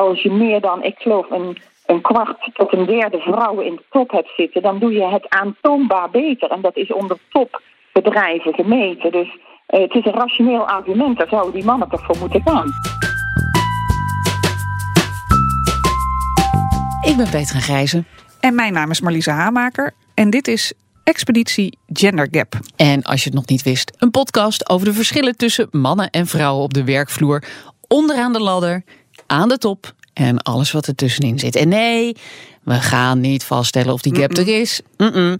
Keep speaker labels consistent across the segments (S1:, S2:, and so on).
S1: als je meer dan, ik geloof, een, een kwart tot een derde vrouwen in de top hebt zitten, dan doe je het aantoonbaar beter. En dat is onder topbedrijven gemeten. Dus uh, het is een rationeel argument, daar zouden die mannen toch voor moeten gaan.
S2: Ik ben Petra Grijze.
S3: En mijn naam is Marlise Haamaker. En dit is Expeditie Gender Gap.
S2: En als je het nog niet wist, een podcast over de verschillen tussen mannen en vrouwen op de werkvloer. Onderaan de ladder, aan de top en alles wat er tussenin zit. En nee, we gaan niet vaststellen of die gap er is. Mm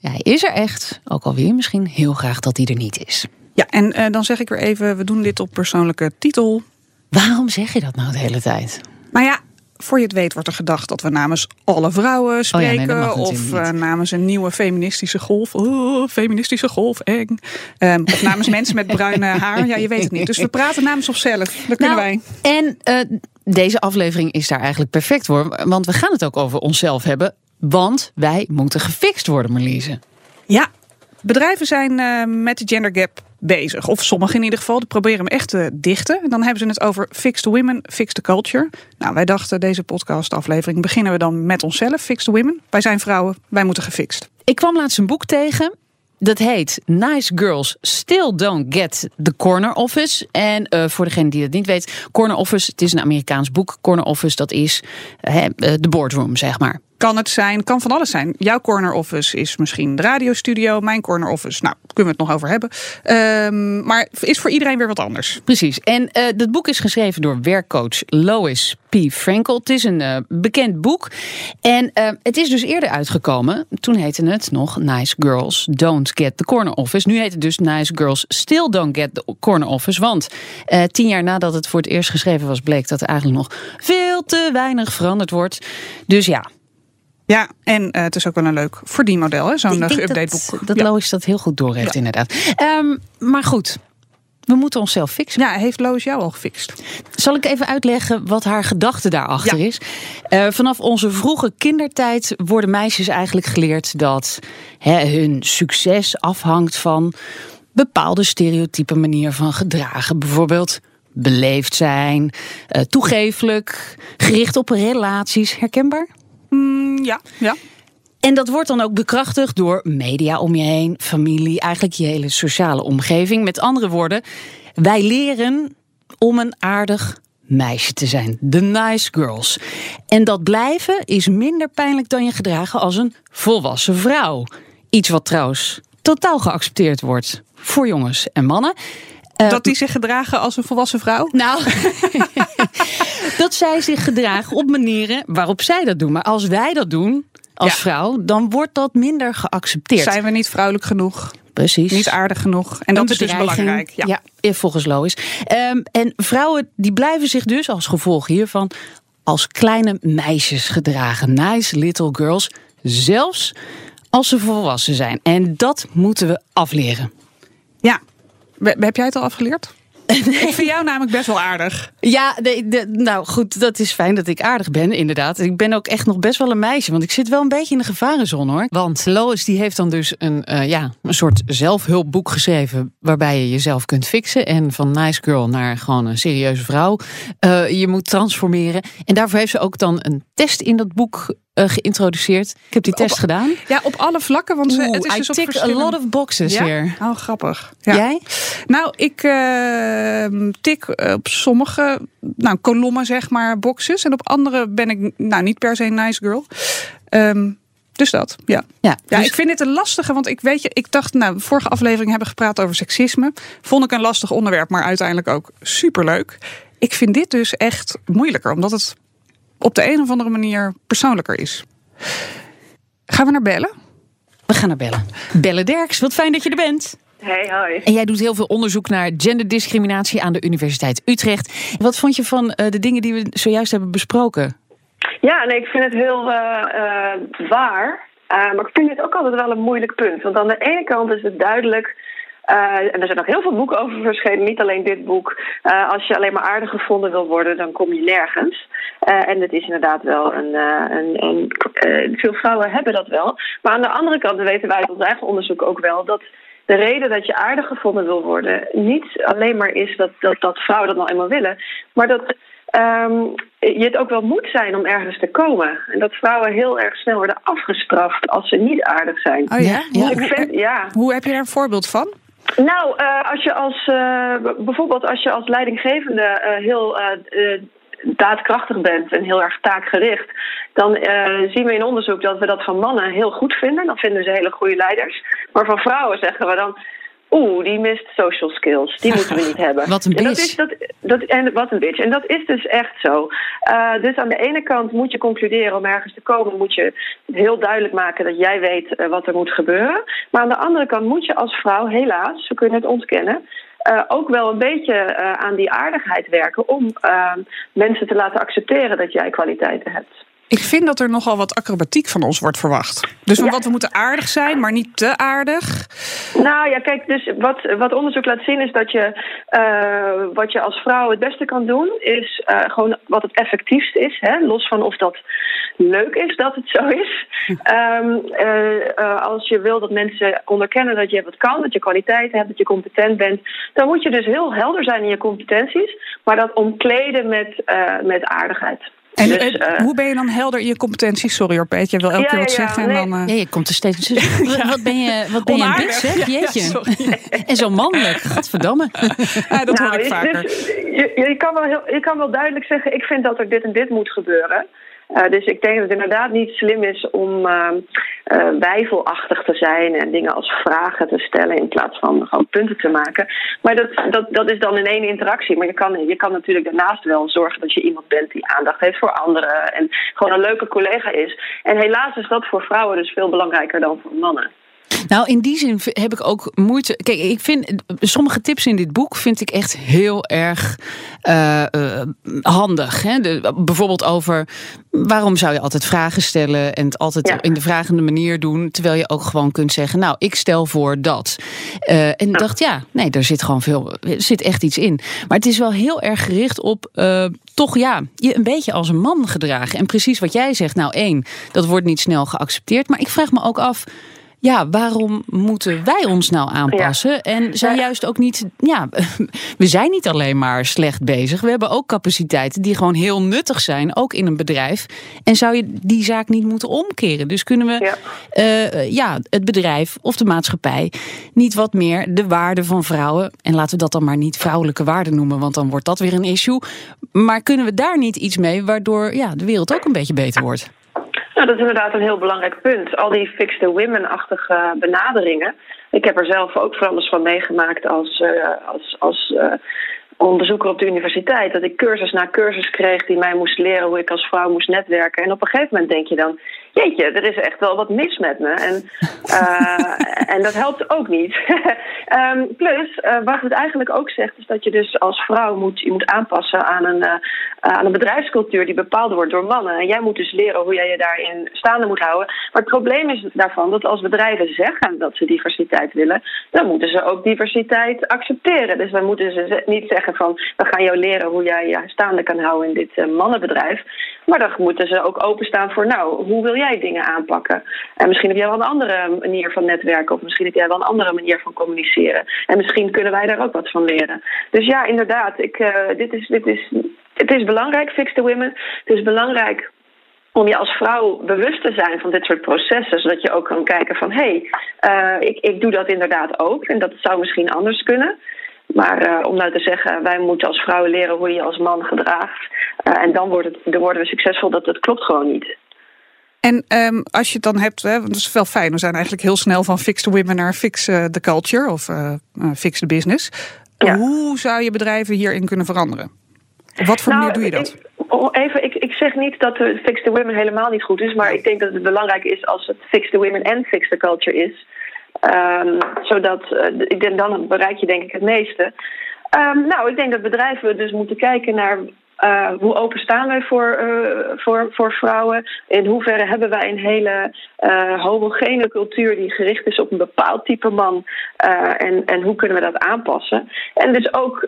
S2: hij is er echt, ook al wil je misschien heel graag dat hij er niet is.
S3: Ja, en uh, dan zeg ik weer even, we doen dit op persoonlijke titel.
S2: Waarom zeg je dat nou de hele tijd?
S3: Nou ja, voor je het weet wordt er gedacht dat we namens alle vrouwen spreken. Oh ja, nee, of uh, namens een nieuwe feministische golf. Oh, feministische golf, eng. Um, of namens mensen met bruine haar. Ja, je weet het niet. Dus we praten namens onszelf. Dat kunnen nou, wij.
S2: En uh, deze aflevering is daar eigenlijk perfect voor. Want we gaan het ook over onszelf hebben. Want wij moeten gefixt worden, Marliese.
S3: Ja, bedrijven zijn uh, met de gender gap bezig. Of sommigen in ieder geval. Die proberen hem echt te dichten. En dan hebben ze het over Fix the Women, Fix the Culture. Nou, wij dachten deze podcastaflevering beginnen we dan met onszelf. Fix the Women. Wij zijn vrouwen, wij moeten gefixt.
S2: Ik kwam laatst een boek tegen. Dat heet Nice Girls Still Don't Get the Corner Office. En uh, voor degene die dat niet weet, Corner Office, het is een Amerikaans boek. Corner Office, dat is uh, de boardroom, zeg maar
S3: kan het zijn, kan van alles zijn. Jouw corner office is misschien de radiostudio, mijn corner office, nou, kunnen we het nog over hebben. Um, maar is voor iedereen weer wat anders.
S2: Precies. En uh, dat boek is geschreven door werkcoach Lois P. Frankel. Het is een uh, bekend boek. En uh, het is dus eerder uitgekomen. Toen heette het nog Nice Girls Don't Get the Corner Office. Nu heet het dus Nice Girls Still Don't Get the Corner Office. Want tien jaar nadat het voor het eerst geschreven was, bleek dat er eigenlijk nog veel te weinig veranderd wordt. Dus ja,
S3: ja, en uh, het is ook wel een leuk verdienmodel, zo'n geüpdate boek.
S2: Dat, dat Lois dat heel goed door heeft, inderdaad. Um, maar goed, we moeten onszelf fixen.
S3: Ja, heeft Lois jou al gefixt?
S2: Zal ik even uitleggen wat haar gedachte daarachter ja. is? Uh, vanaf onze vroege kindertijd worden meisjes eigenlijk geleerd dat hè, hun succes afhangt van bepaalde stereotype manier van gedragen. Bijvoorbeeld beleefd zijn, uh, toegefelijk, gericht op relaties. Herkenbaar?
S3: Mm, ja, ja.
S2: En dat wordt dan ook bekrachtigd door media om je heen, familie, eigenlijk je hele sociale omgeving. Met andere woorden, wij leren om een aardig meisje te zijn. De nice girls. En dat blijven is minder pijnlijk dan je gedragen als een volwassen vrouw. Iets wat trouwens totaal geaccepteerd wordt voor jongens en mannen.
S3: Eh, dat die zich gedragen als een volwassen vrouw?
S2: Nou, dat zij zich gedragen op manieren waarop zij dat doen. Maar als wij dat doen, als vrouw, dan wordt dat minder geaccepteerd.
S3: Zijn we niet vrouwelijk genoeg?
S2: Precies.
S3: Niet aardig genoeg. En dat is dus belangrijk.
S2: Ja, ja volgens Lois. Um, en vrouwen die blijven zich dus als gevolg hiervan als kleine meisjes gedragen. Nice little girls. Zelfs als ze volwassen zijn. En dat moeten we afleren.
S3: Ja, heb jij het al afgeleerd? Ik vind jou namelijk best wel aardig.
S2: Ja, de, nou goed, dat is fijn dat ik aardig ben, inderdaad. Ik ben ook echt nog best wel een meisje, want ik zit wel een beetje in de gevarenzone hoor. Want Lois die heeft dan dus een, uh, ja, een soort zelfhulpboek geschreven waarbij je jezelf kunt fixen. En van nice girl naar gewoon een serieuze vrouw. Uh, je moet transformeren. En daarvoor heeft ze ook dan een test in dat boek uh, geïntroduceerd. Ik heb die test gedaan.
S3: Ja, op alle vlakken. Want
S2: Oeh,
S3: het is
S2: I
S3: dus op
S2: tick
S3: verschillende...
S2: a lot of boxes
S3: ja?
S2: hier.
S3: Oh, grappig. Ja.
S2: Jij?
S3: Nou, ik uh, tik op sommige nou, kolommen, zeg maar, boxes. En op andere ben ik nou, niet per se een nice girl. Um, dus dat, ja.
S2: Ja,
S3: ja
S2: dus...
S3: ik vind het een lastige, want ik weet je, ik dacht, nou, vorige aflevering hebben we gepraat over seksisme. Vond ik een lastig onderwerp, maar uiteindelijk ook superleuk. Ik vind dit dus echt moeilijker, omdat het op de een of andere manier persoonlijker is. Gaan we naar bellen?
S2: We gaan naar bellen. Bellen Derks, wat fijn dat je er bent.
S4: Hey, hoi.
S2: En jij doet heel veel onderzoek naar genderdiscriminatie aan de Universiteit Utrecht. Wat vond je van uh, de dingen die we zojuist hebben besproken?
S4: Ja, nee, ik vind het heel uh, uh, waar. maar ik vind het ook altijd wel een moeilijk punt. Want aan de ene kant is het duidelijk uh, en er zijn nog heel veel boeken over verschenen, niet alleen dit boek. Uh, als je alleen maar aardig gevonden wil worden, dan kom je nergens. Uh, en het is inderdaad wel een. een, een veel vrouwen hebben dat wel. Maar aan de andere kant weten wij uit ons eigen onderzoek ook wel dat de reden dat je aardig gevonden wil worden niet alleen maar is dat, dat, dat vrouwen dat nou eenmaal willen, maar dat ehm, je het ook wel moet zijn om ergens te komen. En dat vrouwen heel erg snel worden afgestraft als ze niet aardig zijn.
S3: Oh ja? Hoe,
S4: ik vind, ja.
S3: hoe heb je daar een voorbeeld van?
S4: Nou, uh, als je als, uh, bijvoorbeeld als je als leidinggevende uh, heel daadkrachtig bent en heel erg taakgericht, dan zien we in onderzoek dat we dat van mannen heel goed vinden. Dan vinden ze hele goede leiders. Maar van vrouwen zeggen we dan. Oeh, die mist social skills. Die moeten we niet hebben.
S2: wat een bitch.
S4: En dat is, dat, dat, en, wat een bitch. En dat is dus echt zo. Uh, dus aan de ene kant moet je concluderen om ergens te komen, moet je heel duidelijk maken dat jij weet uh, wat er moet gebeuren. Maar aan de andere kant moet je als vrouw, helaas, we kunnen het ontkennen, uh, ook wel een beetje aan die aardigheid werken om mensen te laten accepteren dat jij kwaliteiten hebt.
S3: Ik vind dat er nogal wat acrobatiek van ons wordt verwacht. Dus ja. wat we moeten aardig zijn, maar niet te aardig.
S4: Nou ja, kijk, dus wat, wat onderzoek laat zien is dat je uh, wat je als vrouw het beste kan doen, is uh, gewoon wat het effectiefst is. Hè? Los van of dat leuk is dat het zo is. Um, uh, als je wil dat mensen onderkennen dat je wat kan, dat je kwaliteit hebt, dat je competent bent, dan moet je dus heel helder zijn in je competenties, maar dat omkleden met, met aardigheid.
S3: En dus, uh, hoe ben je dan helder in je competenties? Sorry hoor, Peet, je wil elke
S4: ja,
S3: keer wat
S4: ja,
S3: zeggen.
S4: nee.
S3: En dan, uh...
S2: ja, je komt er steeds. ja. Wat ben je, wat ben je een bitch, hè? Jeetje. en zo mannelijk, godverdamme.
S3: ja, dat
S4: nou,
S3: hoor ik vaker.
S4: Dus, je, je, kan wel heel, je kan wel duidelijk zeggen, ik vind dat er dit en dit moet gebeuren. Uh, dus ik denk dat het inderdaad niet slim is om uh, uh, wijfelachtig te zijn en dingen als vragen te stellen in plaats van gewoon punten te maken. Maar dat, dat, dat is dan in één interactie. Maar je kan, je kan natuurlijk daarnaast wel zorgen dat je iemand bent die aandacht heeft voor anderen en gewoon een leuke collega is. En helaas is dat voor vrouwen dus veel belangrijker dan voor mannen.
S2: Nou, in die zin heb ik ook moeite. Kijk, ik vind sommige tips in dit boek vind ik echt heel erg uh, uh, handig. Hè? De, bijvoorbeeld over waarom zou je altijd vragen stellen en het altijd ja. in de vragende manier doen, terwijl je ook gewoon kunt zeggen, nou, ik stel voor dat. Uh, en ja. dacht, ja, nee, er zit gewoon veel, er zit echt iets in. Maar het is wel heel erg gericht op toch ja, je een beetje als een man gedragen. En precies wat jij zegt, nou, één, dat wordt niet snel geaccepteerd. Maar ik vraag me ook af ja, waarom moeten wij ons nou aanpassen? Ja. En zijn juist ook niet, ja, we zijn niet alleen maar slecht bezig. We hebben ook capaciteiten die gewoon heel nuttig zijn, ook in een bedrijf. En zou je die zaak niet moeten omkeren? Dus kunnen we ja, uh, ja het bedrijf of de maatschappij niet wat meer de waarde van vrouwen, en laten we dat dan maar niet vrouwelijke waarde noemen, want dan wordt dat weer een issue. Maar kunnen we daar niet iets mee waardoor ja, de wereld ook een beetje beter wordt?
S4: Nou, dat is inderdaad een heel belangrijk punt. Al die fix the women-achtige benaderingen. Ik heb er zelf ook van alles van meegemaakt als, uh, als, als uh, onderzoeker op de universiteit. Dat ik cursus na cursus kreeg die mij moest leren hoe ik als vrouw moest netwerken. En op een gegeven moment denk je dan, jeetje, er is echt wel wat mis met me. En, uh, en dat helpt ook niet. um, plus, uh, wat het eigenlijk ook zegt, is dat je dus als vrouw moet, je moet aanpassen aan een, uh, aan een bedrijfscultuur die bepaald wordt door mannen. En jij moet dus leren hoe jij je daarin staande moet houden. Maar het probleem is daarvan dat als bedrijven zeggen dat ze diversiteit willen, dan moeten ze ook diversiteit accepteren. Dus dan moeten ze niet zeggen van, we gaan jou leren hoe jij je staande kan houden in dit mannenbedrijf. Maar dan moeten ze ook openstaan voor, nou, hoe wil jij dingen aanpakken? En misschien heb jij wel een andere manier van netwerken, of misschien heb jij wel een andere manier van communiceren. En misschien kunnen wij daar ook wat van leren. Dus ja, inderdaad, ik, uh, dit is, dit is, het is belangrijk, fix the women. Het is belangrijk om je als vrouw bewust te zijn van dit soort processen, zodat je ook kan kijken van hé, hey, uh, ik, ik doe dat inderdaad ook en dat zou misschien anders kunnen. Maar uh, om nou te zeggen, wij moeten als vrouwen leren hoe je je als man gedraagt. En dan, wordt het, dan worden we succesvol, dat, dat klopt gewoon niet.
S3: En um, als je het dan hebt, hè, want dat is wel fijn, we zijn eigenlijk heel snel van fix the women naar fix uh, the culture of fix the business. Ja. Hoe zou je bedrijven hierin kunnen veranderen? Op wat voor
S4: nou,
S3: manier doe je dat?
S4: Ik, even, ik, ik zeg niet dat fix the women helemaal niet goed is, maar ik denk dat het belangrijk is als het fix the women en fix the culture is. Um, zodat, uh, ik denk, dan bereik je denk ik het meeste. Um, nou, ik denk dat bedrijven dus moeten kijken naar uh, hoe open staan wij voor, uh, voor, voor vrouwen? In hoeverre hebben wij een hele uh, homogene cultuur die gericht is op een bepaald type man? en, en hoe kunnen we dat aanpassen? En dus ook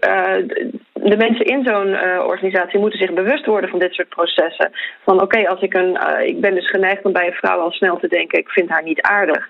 S4: de mensen in zo'n organisatie moeten zich bewust worden van dit soort processen. Van oké, als ik een. ik ben dus geneigd om bij een vrouw al snel te denken, ik vind haar niet aardig.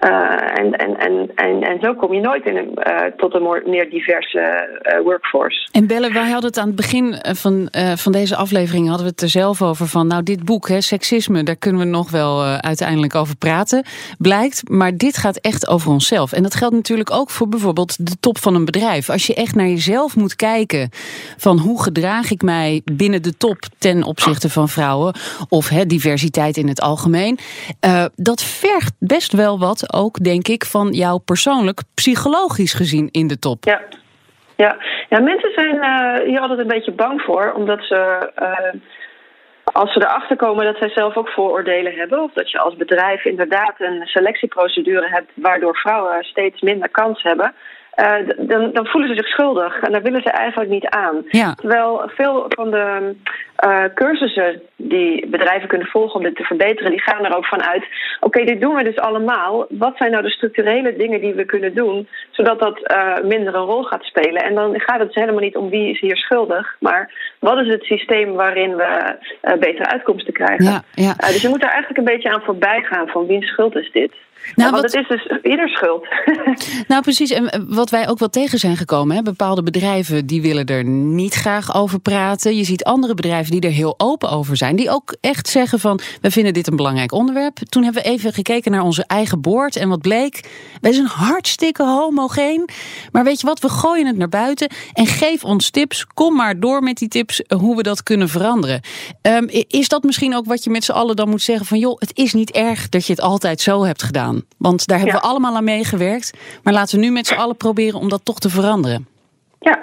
S4: En, en, en, en, en zo kom je nooit in een, tot een meer diverse workforce.
S2: En Belle, wij hadden het aan het begin van, van deze aflevering hadden we het er zelf over van, nou dit boek, hè, seksisme, daar kunnen we nog wel uiteindelijk over praten, blijkt. Maar dit gaat echt over onszelf. En dat geldt natuurlijk ook voor bijvoorbeeld de top van een bedrijf. Als je echt naar jezelf moet kijken van hoe gedraag ik mij binnen de top ten opzichte van vrouwen of hè, diversiteit in het algemeen, uh, dat vergt best wel wat ook, denk ik, van jou persoonlijk psychologisch gezien in de top.
S4: Ja. Ja, ja mensen zijn uh, hier altijd een beetje bang voor, omdat ze. Uh, als ze erachter komen dat zij zelf ook vooroordelen hebben, of dat je als bedrijf inderdaad een selectieprocedure hebt waardoor vrouwen steeds minder kans hebben, uh, dan, dan, voelen ze zich schuldig en daar willen ze eigenlijk niet aan. Terwijl veel van de uh, cursussen die bedrijven kunnen volgen om dit te verbeteren, die gaan er ook van uit. Oké, dit doen we dus allemaal. Wat zijn nou de structurele dingen die we kunnen doen, zodat dat uh, minder een rol gaat spelen? En dan gaat het dus helemaal niet om wie is hier schuldig, maar wat is het systeem waarin we betere uitkomsten krijgen? Ja, ja. dus je moet daar eigenlijk een beetje aan voorbij gaan van wiens schuld is dit? Nou, want wat... het is dus ieder schuld.
S2: nou, precies. En wat wij ook wel tegen zijn gekomen, hè, bepaalde bedrijven die willen er niet graag over praten. Je ziet andere bedrijven die er heel open over zijn, die ook echt zeggen van, we vinden dit een belangrijk onderwerp. Toen hebben we even gekeken naar onze eigen boord en wat bleek, wij zijn hartstikke homogeen. Maar weet je wat, we gooien het naar buiten en geef ons tips. Kom maar door met die tips hoe we dat kunnen veranderen. Um, is dat misschien ook wat je met z'n allen dan moet zeggen van, joh, het is niet erg dat je het altijd zo hebt gedaan. Want daar hebben we allemaal aan meegewerkt. Maar laten we nu met z'n allen proberen om dat toch te veranderen.
S4: Ja,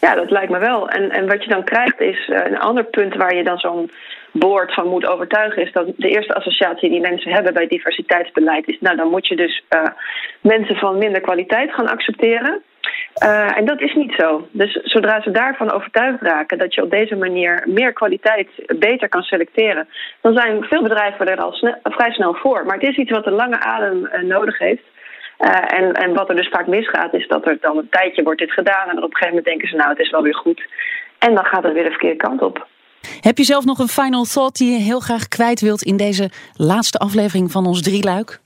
S4: ja dat lijkt me wel. En, en wat je dan krijgt is eh, een ander punt waar je dan zo'n boord van moet overtuigen, is dat de eerste associatie die mensen hebben bij diversiteitsbeleid is, nou dan moet je dus uh, mensen van minder kwaliteit gaan accepteren. Uh, en dat is niet zo. Dus zodra ze daarvan overtuigd raken dat je op deze manier meer kwaliteit beter kan selecteren, dan zijn veel bedrijven er al vrij snel voor. Maar het is iets wat een lange adem uh, nodig heeft. Uh, en, en wat er dus vaak misgaat, is dat er dan een tijdje wordt dit gedaan en op een gegeven moment denken ze, nou, het is wel weer goed. En dan gaat het weer de verkeerde kant op.
S2: Heb je zelf nog een final thought die je heel graag kwijt wilt in deze laatste aflevering van ons drieluik?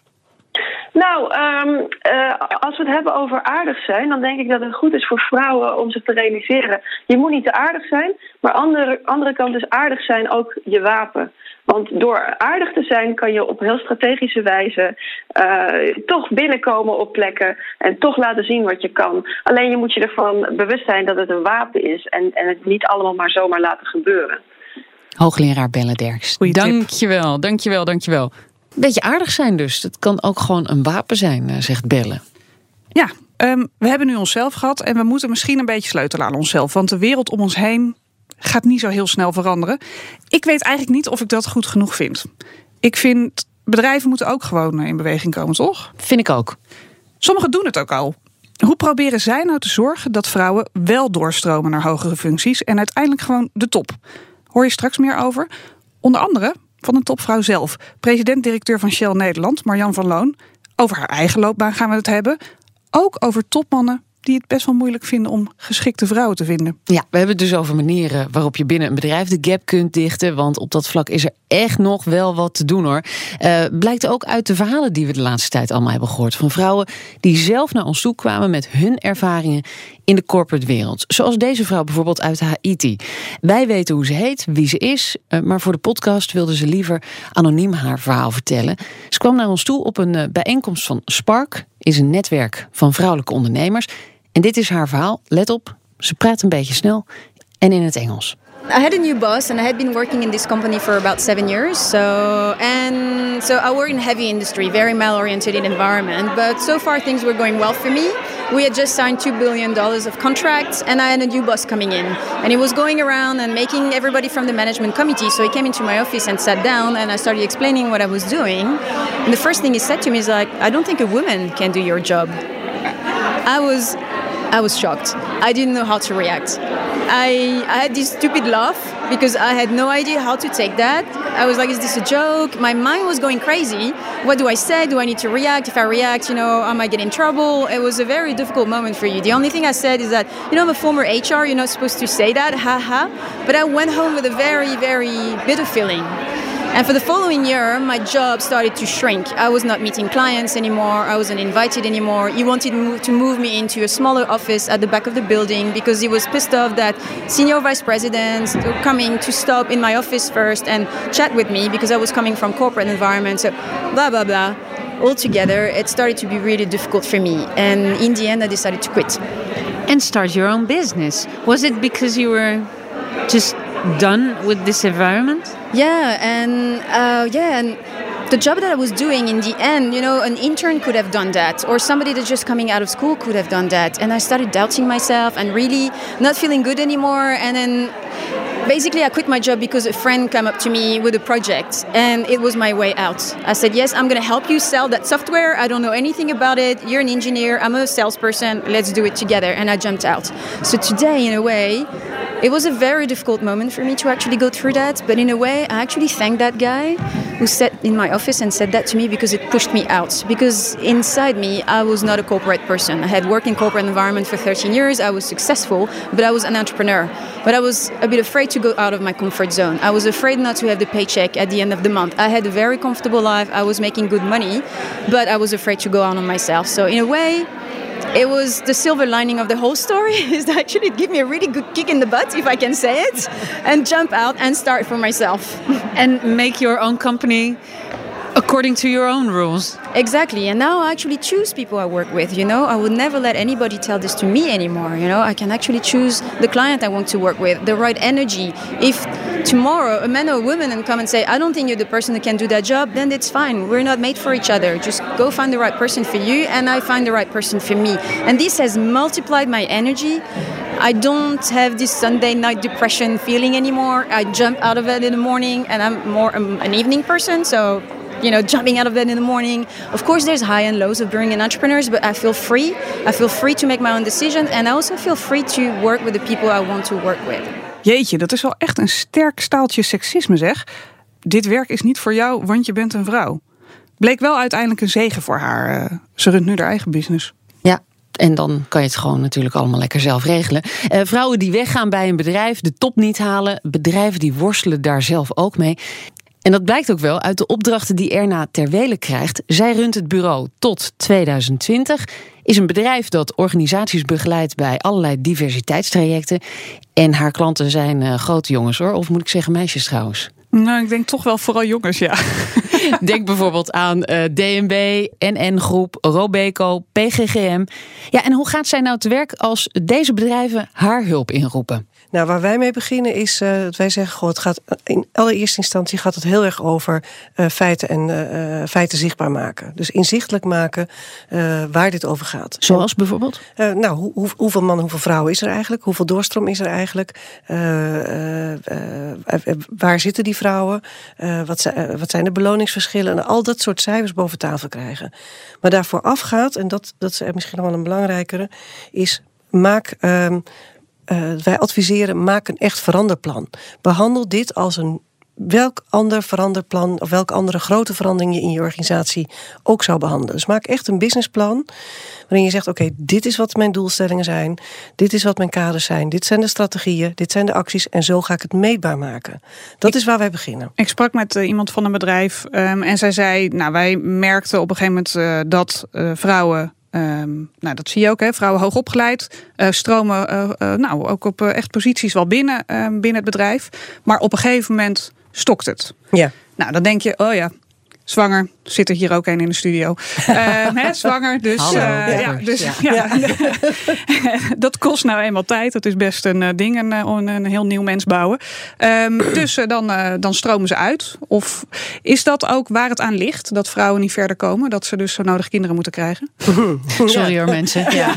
S4: Nou, um, uh, als we het hebben over aardig zijn, dan denk ik dat het goed is voor vrouwen om zich te realiseren. Je moet niet te aardig zijn, maar andere, andere kant is aardig zijn ook je wapen. Want door aardig te zijn kan je op heel strategische wijze uh, toch binnenkomen op plekken en toch laten zien wat je kan. Alleen je moet je ervan bewust zijn dat het een wapen is en, en het niet allemaal maar zomaar laten gebeuren.
S2: Hoogleraar Belle Derks. Dankjewel, dankjewel, dankjewel beetje aardig zijn dus. Dat kan ook gewoon een wapen zijn, eh, zegt Belle.
S3: Ja, um, we hebben nu onszelf gehad en we moeten misschien een beetje sleutelen aan onszelf. Want de wereld om ons heen gaat niet zo heel snel veranderen. Ik weet eigenlijk niet of ik dat goed genoeg vind. Ik vind bedrijven moeten ook gewoon in beweging komen, toch?
S2: Vind ik ook.
S3: Sommigen doen het ook al. Hoe proberen zij nou te zorgen dat vrouwen wel doorstromen naar hogere functies en uiteindelijk gewoon de top? Hoor je straks meer over. Onder andere van een topvrouw zelf. President-directeur van Shell Nederland, Marjan van Loon. Over haar eigen loopbaan gaan we het hebben. Ook over topmannen die het best wel moeilijk vinden om geschikte vrouwen te vinden.
S2: Ja, we hebben het dus over manieren waarop je binnen een bedrijf de gap kunt dichten. Want op dat vlak is er echt nog wel wat te doen hoor. Uh, blijkt ook uit de verhalen die we de laatste tijd allemaal hebben gehoord. Van vrouwen die zelf naar ons toe kwamen met hun ervaringen in de corporate wereld. Zoals deze vrouw bijvoorbeeld uit Haiti. Wij weten hoe ze heet, wie ze is. Eh, maar voor de podcast wilde ze liever anoniem haar verhaal vertellen. Ze kwam naar ons toe op een eh, bijeenkomst van Spark. Is een netwerk van vrouwelijke ondernemers. En dit is haar verhaal. Let op, ze praat een beetje snel en in het Engels.
S5: I had a new boss and I had been working in this company for about seven years. So and so I work in heavy industry, very male-oriented environment. But so far things were going well for me. We had just signed two billion dollars of contracts, and I had a new boss coming in, and he was going around and making everybody from the management committee. So he came into my office and sat down, and I started explaining what I was doing. And the first thing he said to me is like, "I don't think a woman can do your job." I was I was shocked. I didn't know how to react. I, I had this stupid laugh because I had no idea how to take that. I was like, is this a joke? My mind was going crazy. What do I say? Do I need to react? If I react, you know, am I might get in trouble. It was a very difficult moment for you. The only thing I said is that, you know, I'm a former HR, you're not supposed to say that, haha. But I went home with a very, very bitter feeling And for the following year, my job started to shrink. I was not meeting clients anymore. I wasn't invited anymore. He wanted to move me into a smaller office at the back of the building because he was pissed off that senior vice presidents were coming to stop in my office first and chat with me because I was coming from corporate environment. So blah blah blah. Altogether, it started to be really difficult for me. And in the end, I decided to quit.
S2: And start your own business. Was it because you were just done with this environment?
S5: Yeah, and uh, yeah, and the job that I was doing in the end, you know, an intern could have done that, or somebody that's just coming out of school could have done that. And I started doubting myself and really not feeling good anymore. And then basically I quit my job because a friend came up to me with a project and it was my way out. I said, Yes, I'm going to help you sell that software. I don't know anything about it. You're an engineer, I'm a salesperson. Let's do it together. And I jumped out. So today, in a way, it was a very difficult moment for me to actually go through that, but in a way, I actually thank that guy who sat in my office and said that to me because it pushed me out. Because inside me, I was not a corporate person. I had worked in corporate environment for 13 years. I was successful, but I was an entrepreneur. But I was a bit afraid to go out of my comfort zone. I was afraid not to have the paycheck at the end of the month. I had a very comfortable life. I was making good money, but I was afraid to go out on myself. So in a way, it was the silver lining of the whole story. Is that actually it gave me a really good kick in the butt if i can say it and jump out and start for myself.
S2: And make your own company according to your own rules.
S5: Exactly. And now I actually choose people I work with, you know. I would never let anybody tell this to me anymore, you know. I can actually choose the client I want to work with, the right energy. If tomorrow a man or a woman and come and say, I don't think you're the person who can do that job, then it's fine. We're not made for each other. Just go find the right person for you and I find the right person for me. And this has multiplied my energy. I don't have this Sunday night depression feeling anymore. I jump out of bed in the morning and I'm more um, an evening person, so you know, jumping out of bed in the morning. Of course, there's high and lows of being an entrepreneur, but I feel free. I feel free to make my own decisions, and I also feel free to work with the people I want to work with.
S3: Jeetje, dat is wel echt een sterk staaltje seksisme, zeg. Dit werk is niet voor jou, want je bent een vrouw. Bleek wel uiteindelijk een zegen voor haar. Eh, ze runt nu haar eigen business.
S2: Ja, en dan kan je het gewoon natuurlijk allemaal lekker zelf regelen. Uh, vrouwen die weggaan bij een bedrijf, de top niet halen. Bedrijven die worstelen daar zelf ook mee. En dat blijkt ook wel uit de opdrachten die Erna Terwele krijgt. Zij runt het bureau tot 2020. Is een bedrijf dat organisaties begeleidt bij allerlei diversiteitstrajecten. En haar klanten zijn uh, grote jongens hoor. Of moet ik zeggen meisjes trouwens?
S3: Nou, ik denk toch wel vooral jongens, ja.
S2: Denk bijvoorbeeld aan uh, DNB, NN Groep, Robeco, PGGM. Ja, en hoe gaat zij nou te werk als deze bedrijven haar hulp inroepen?
S6: Nou, waar wij mee beginnen is uh, dat wij zeggen: goh, het gaat in allereerste instantie gaat het heel erg over uh, feiten en uh, feiten zichtbaar maken. Dus inzichtelijk maken waar dit over gaat.
S2: Zoals bijvoorbeeld?
S6: nou, hoe, hoe, hoeveel mannen, hoeveel vrouwen is er eigenlijk? Hoeveel doorstroom is er eigenlijk? waar zitten die vrouwen? wat, zijn, wat zijn de beloningsverschillen? En al dat soort cijfers boven tafel krijgen. Maar daarvoor afgaat, en dat, dat is misschien nog wel een belangrijkere, is maak. Uh, uh, wij adviseren, maak een echt veranderplan. Behandel dit als een welk ander veranderplan of welke andere grote verandering je in je organisatie ook zou behandelen. Dus maak echt een businessplan waarin je zegt: Oké, dit is wat mijn doelstellingen zijn, dit is wat mijn kaders zijn, dit zijn de strategieën, dit zijn de acties en zo ga ik het meetbaar maken. Dat is waar wij beginnen.
S3: Ik sprak met uh, iemand van een bedrijf um, en zij zei: Nou, wij merkten op een gegeven moment uh, dat uh, vrouwen Um, nou, dat zie je ook, hè? vrouwen hoog opgeleid, uh, stromen uh, uh, nou, ook op echt posities wel binnen, ehm, binnen het bedrijf. Maar op een gegeven moment stokt het.
S6: Ja.
S3: Nou, dan denk je, oh ja, zwanger. Zit er hier ook een in de studio. Uh, hè, zwanger, dus,
S2: Hallo,
S3: uh, ja, dus ja. ja. dat kost nou eenmaal tijd. Dat is best een uh, ding, een, een, heel nieuw mens bouwen. Um, dus dan, dan stromen ze uit. Of is dat ook waar het aan ligt? Dat vrouwen niet verder komen? Dat ze dus zo nodig kinderen moeten krijgen?
S2: Sorry hoor mensen. Ja.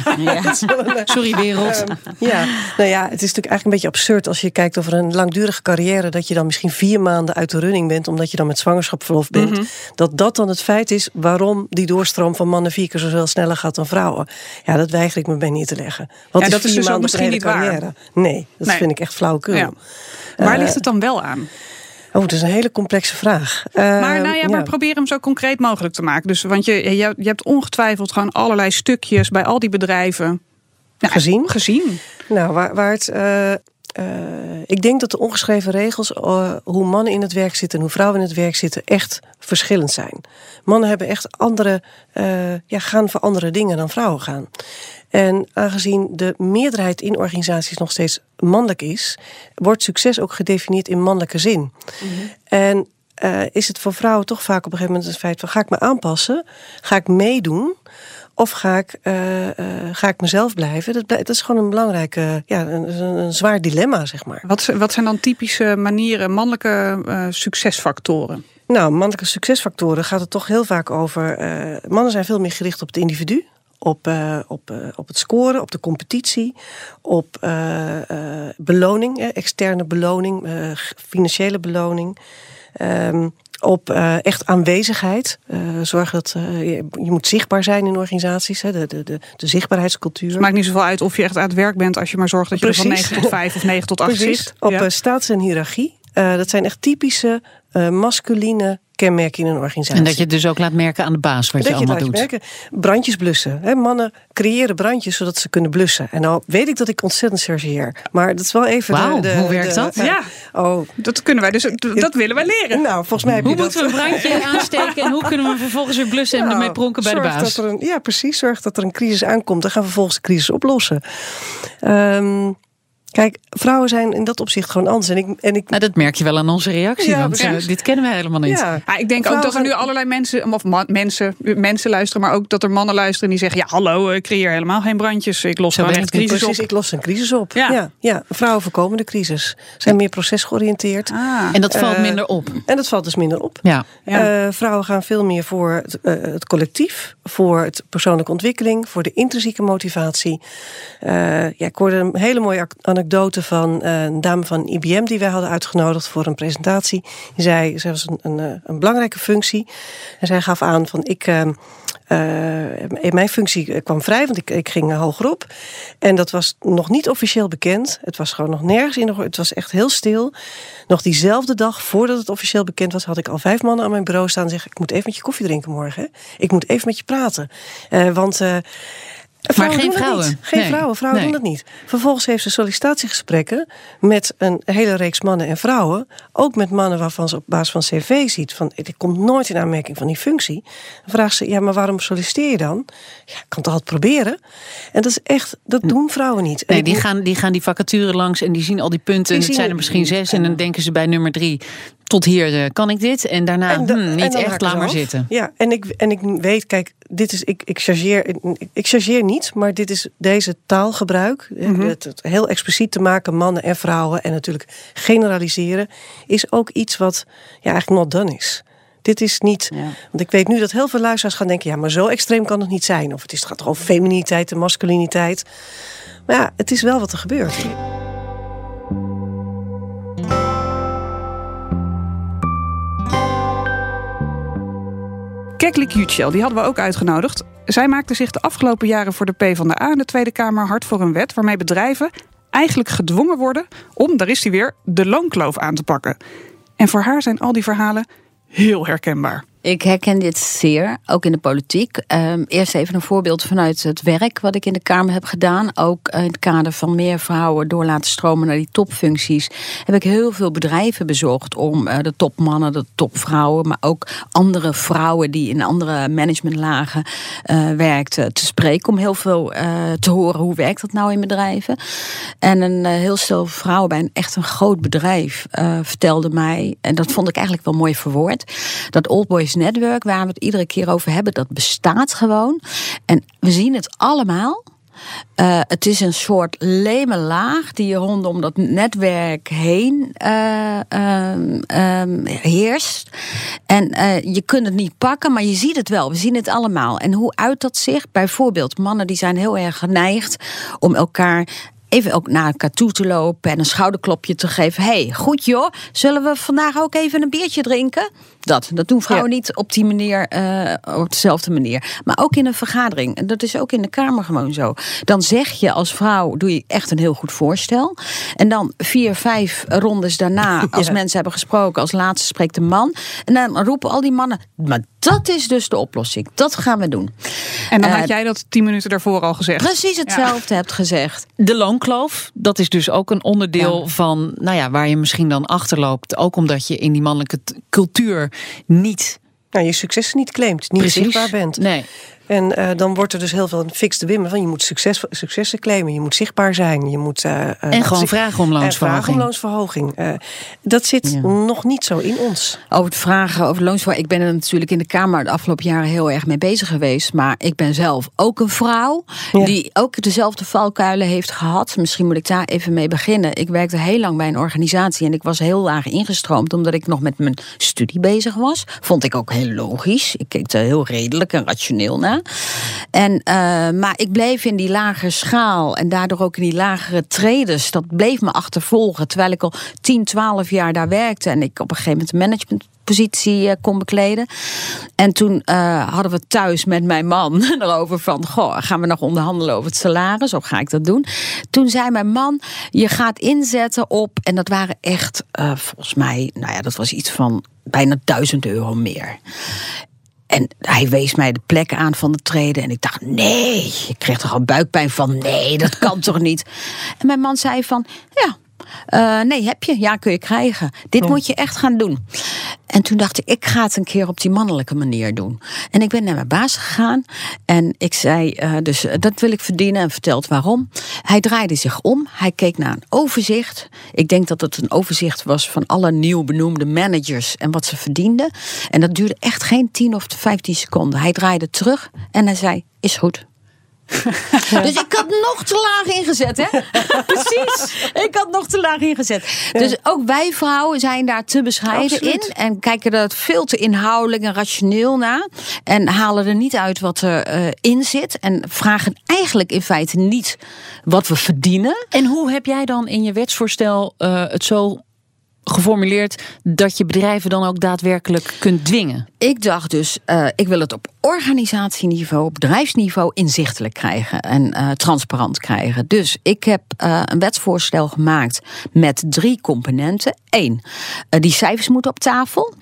S2: Sorry wereld.
S6: Um, ja, nou ja, het is natuurlijk eigenlijk een beetje absurd als je kijkt over een langdurige carrière. Dat je dan misschien vier maanden uit de running bent. Omdat je dan met zwangerschapsverlof bent. Mm -hmm. Dat dat dan het feit is waarom die doorstroom van mannen vier keer zoveel sneller gaat dan vrouwen. Ja, dat weiger ik me bij neer te leggen. Wat
S3: ja, dat is dus ook misschien niet
S6: carrière?
S3: waar.
S6: Nee, dat nee. vind ik echt flauwekul. Ja.
S3: Waar uh, ligt het dan wel aan?
S6: Oh, dat is een hele complexe vraag. Uh,
S3: maar, nou ja, maar ja. probeer hem zo concreet mogelijk te maken. Dus, want je, je, je hebt ongetwijfeld gewoon allerlei stukjes bij al die bedrijven
S6: nou, gezien.
S3: gezien.
S6: Nou, waar, waar het. Uh, ik denk dat de ongeschreven regels, eh, hoe mannen in het werk zitten en hoe vrouwen in het werk zitten, echt verschillend zijn. Mannen hebben echt andere, eh, ja, gaan voor andere dingen dan vrouwen gaan. En aangezien de meerderheid in organisaties nog steeds mannelijk is, wordt succes ook gedefinieerd in mannelijke zin. En eh, is het voor vrouwen toch vaak op een gegeven moment het feit van ga ik me aanpassen, ga ik meedoen of ga ik, eh, eh, ga ik mezelf blijven? Dat, dat is gewoon een belangrijke, ja, een, een, zwaar dilemma, zeg maar.
S3: Wat, wat zijn dan typische manieren, mannelijke eh, succesfactoren?
S6: Nou, mannelijke succesfactoren gaat het toch heel vaak over. mannen zijn veel meer gericht op het individu. Op, op, op het scoren, op de competitie, op beloning, externe beloning, financiële beloning. Ehm, op eh, echt aanwezigheid. Eh, zorg dat eh, je, je moet zichtbaar zijn in organisaties. Hè, de, de, de, de zichtbaarheidscultuur.
S3: Het maakt niet zoveel uit of je echt aan het werk bent als je maar zorgt dat je er van
S6: Precies.
S3: 9 tot 5 of 9 tot 8
S6: Precies,
S3: zit.
S6: op
S3: Ja.
S6: status en hiërarchie. Dat zijn echt typische masculine kenmerken in een organisatie.
S2: En dat je het dus ook laat merken aan de baas wat je
S6: Dat je
S2: allemaal
S6: laat
S2: doet.
S6: merken. Brandjes blussen. Hè? Mannen creëren brandjes zodat ze kunnen blussen. En nou weet ik dat ik ontzettend chargeer. Maar dat is wel even
S2: Wauw, hoe werkt
S6: de-
S2: dat?
S3: Ja.
S6: Oh,
S3: Dat kunnen wij dus, dat willen wij leren.
S6: nou, volgens mij heb
S2: Hoe
S6: je dat.
S2: moeten we een brandje aansteken en hoe kunnen we vervolgens weer blussen en
S6: Nou,
S2: ermee pronken bij de
S6: zorg
S2: baas?
S6: Dat er een, ja, precies. Zorg dat er een crisis aankomt. Dan gaan we vervolgens de crisis oplossen. Ehm, kijk, vrouwen zijn in dat opzicht gewoon anders. En ik, en ik
S2: Nou, dat merk je wel aan onze reactie,
S6: Ja,
S2: want eh, dit kennen we helemaal niet.
S6: ja,
S3: Ja, ik denk ook dat er nu allerlei mensen, of ma- mensen, mensen luisteren, maar ook dat er mannen luisteren die zeggen: Ja, hallo, ik creëer helemaal geen brandjes. Ik los gewoon echt crisis
S6: precies.
S3: op.
S6: Ik los een crisis op.
S3: Ja.
S6: Ja. Ja, Vrouwen voorkomen de crisis. Zijn meer procesgeoriënteerd.
S3: Ah,
S2: En dat valt
S6: Eh,
S2: minder op.
S6: En dat valt dus minder op.
S2: Ja.
S3: Ja.
S6: Eh, vrouwen gaan veel meer voor het, eh, het collectief, voor het persoonlijke ontwikkeling, voor de intrinsieke motivatie. Eh, ja, ik hoorde een hele mooie ac- anekdote van eh, een dame van IBM die wij hadden uitgenodigd voor een presentatie. Zei, ze was een, een, eh, een belangrijke functie. En zij gaf aan van ik. eh, eh, in mijn functie kwam vrij, want ik, ik ging hogerop. En dat was nog niet officieel bekend. Het was gewoon nog nergens in. Het was echt heel stil. Nog diezelfde dag, voordat het officieel bekend was, had ik al vijf mannen aan mijn bureau staan en zeggen: Ik moet even met je koffie drinken morgen. Ik moet even met je praten. Want. Vrouwen
S2: geen vrouwen.
S6: Geen
S2: Nee.
S6: vrouwen, vrouwen
S2: Nee.
S6: doen dat niet. Vervolgens heeft ze sollicitatiegesprekken met een hele reeks mannen en vrouwen. Ook met mannen waarvan ze op basis van cv ziet van ik komt nooit in aanmerking van die functie. Dan vraagt ze, ja, maar waarom solliciteer je dan? Ja, ik kan het altijd proberen. En dat is echt, dat doen vrouwen niet.
S2: Nee, die gaan, die gaan die vacature langs en die zien al die punten.
S6: Die
S2: en het zijn er misschien zes. En dan denken ze bij nummer drie, tot hier eh, kan ik dit. En daarna,
S6: En
S2: hmm, niet echt, laat maar
S6: af.
S2: zitten.
S6: Ja, en ik, en ik weet, kijk, dit is, ik, ik, chargeer, ik, ik chargeer niet, maar dit is deze taalgebruik, eh,
S2: Mhm.
S6: het, het heel expliciet te maken, mannen en vrouwen, en natuurlijk generaliseren, is ook iets wat ja, eigenlijk not done is. Dit is niet, want ik weet nu dat heel veel luisteraars gaan denken, ja, maar zo extreem kan het niet zijn. Of het, is, het gaat toch over femininiteit en masculiniteit. Maar ja, het is wel wat er gebeurt.
S3: Keklik Yücel, die hadden we ook uitgenodigd. Zij maakte zich de afgelopen jaren voor de PvdA in de Tweede Kamer hard voor een wet waarmee bedrijven eigenlijk gedwongen worden om, daar is hij weer, de loonkloof aan te pakken. En voor haar zijn al die verhalen heel herkenbaar.
S7: Ik herken dit zeer, ook in de politiek. Ehm, eerst even een voorbeeld vanuit het werk wat ik in de Kamer heb gedaan. Ook in het kader van meer vrouwen door laten stromen naar die topfuncties. Heb ik heel veel bedrijven bezocht om eh, de topmannen, de topvrouwen, maar ook andere vrouwen die in andere managementlagen eh werkten te spreken. Om heel veel eh, te horen hoe werkt dat nou in bedrijven. En een heel stel vrouwen bij een echt een groot bedrijf vertelde mij, en dat vond ik eigenlijk wel mooi verwoord, dat Old Boys Network, waar we het iedere keer over hebben, dat bestaat gewoon. En we zien het allemaal. Eh, het is een soort laag die je rondom dat netwerk heen eh, ehm, ehm, heerst. En eh, je kunt het niet pakken, maar je ziet het wel. We zien het allemaal. En hoe uit dat zich? Bijvoorbeeld, mannen die zijn heel erg geneigd om elkaar even ook naar elkaar toe te lopen en een schouderklopje te geven. hey, goed joh, zullen we vandaag ook even een biertje drinken? Dat, dat doen vrouwen niet op die manier, eh, op dezelfde manier. Maar ook in een vergadering. En dat is ook in de Kamer gewoon zo. Dan zeg je als vrouw, doe je echt een heel goed voorstel. En dan vier, vijf rondes daarna, als
S6: Ja.
S7: mensen hebben gesproken, als laatste spreekt de man. En dan roepen al die mannen, maar Dat is dus de oplossing. Dat gaan we doen.
S3: En dan
S7: Eh,
S3: had jij dat tien minuten daarvoor al gezegd.
S7: Precies hetzelfde hebt gezegd.
S2: De loonkloof, dat is dus ook een onderdeel van, nou ja, waar je misschien dan achterloopt. Ook omdat je in die mannelijke cultuur niet
S6: Nou, je succes niet claimt, niet
S2: precies
S6: zichtbaar bent.
S2: Nee.
S6: En eh, dan wordt er dus heel veel een fixed wimmen van je moet succes, successen claimen, je moet zichtbaar zijn, je moet eh, eh,
S2: En gewoon vragen om
S6: en
S2: loonsverhoging.
S6: vragen om loonsverhoging. Eh, dat zit
S7: Ja.
S6: nog niet zo in ons.
S7: Over het vragen over loonsverhoging. Ik ben er natuurlijk in de Kamer de afgelopen jaren heel erg mee bezig geweest. Maar ik ben zelf ook een vrouw
S6: Ja.
S7: die ook dezelfde valkuilen heeft gehad. Misschien moet ik daar even mee beginnen. Ik werkte heel lang bij een organisatie en ik was heel laag ingestroomd omdat ik nog met mijn studie bezig was. Vond ik ook heel logisch. Ik keek er heel redelijk en rationeel naar. En, eh, maar ik bleef in die lagere schaal en daardoor ook in die lagere traders. Dat bleef me achtervolgen. Terwijl ik al 10, 12 jaar daar werkte en ik op een gegeven moment een managementpositie eh, kon bekleden. En toen eh, hadden we thuis met mijn man erover van... Goh, gaan we nog onderhandelen over het salaris? Of ga ik dat doen? Toen zei mijn man, je gaat inzetten op... en dat waren echt, volgens mij, nou ja, dat was iets van bijna duizend euro meer. En hij wees mij de plek aan van de treden. En ik dacht, nee, ik kreeg toch al buikpijn van, nee, dat kan toch niet. En mijn man zei van, ja, eh, nee, heb je? Ja, kun je krijgen. Dit moet je echt gaan doen. En toen dacht ik, ik ga het een keer op die mannelijke manier doen. En ik ben naar mijn baas gegaan. En ik zei, eh, dus eh, dat wil ik verdienen. En verteld waarom. Hij draaide zich om. Hij keek naar een overzicht. Ik denk dat het een overzicht was van alle nieuw benoemde managers. En wat ze verdienden. En dat duurde echt geen 10 of 15 seconden. Hij draaide terug en hij zei, is goed. Dus ik had nog te laag ingezet, hè? Precies. Ik had nog te laag ingezet. Dus ook wij vrouwen zijn daar te bescheiden
S6: Absoluut.
S7: in. En kijken er veel te inhoudelijk en rationeel naar. En halen er niet uit wat erin in zit. En vragen eigenlijk in feite niet wat we verdienen.
S2: En hoe heb jij dan in je wetsvoorstel eh, het zo geformuleerd dat je bedrijven dan ook daadwerkelijk kunt dwingen?
S7: Ik dacht dus, eh, ik wil het op organisatieniveau, op bedrijfsniveau inzichtelijk krijgen en eh, transparant krijgen. Dus ik heb eh, een wetsvoorstel gemaakt met drie componenten. Eén, die cijfers moeten op tafel.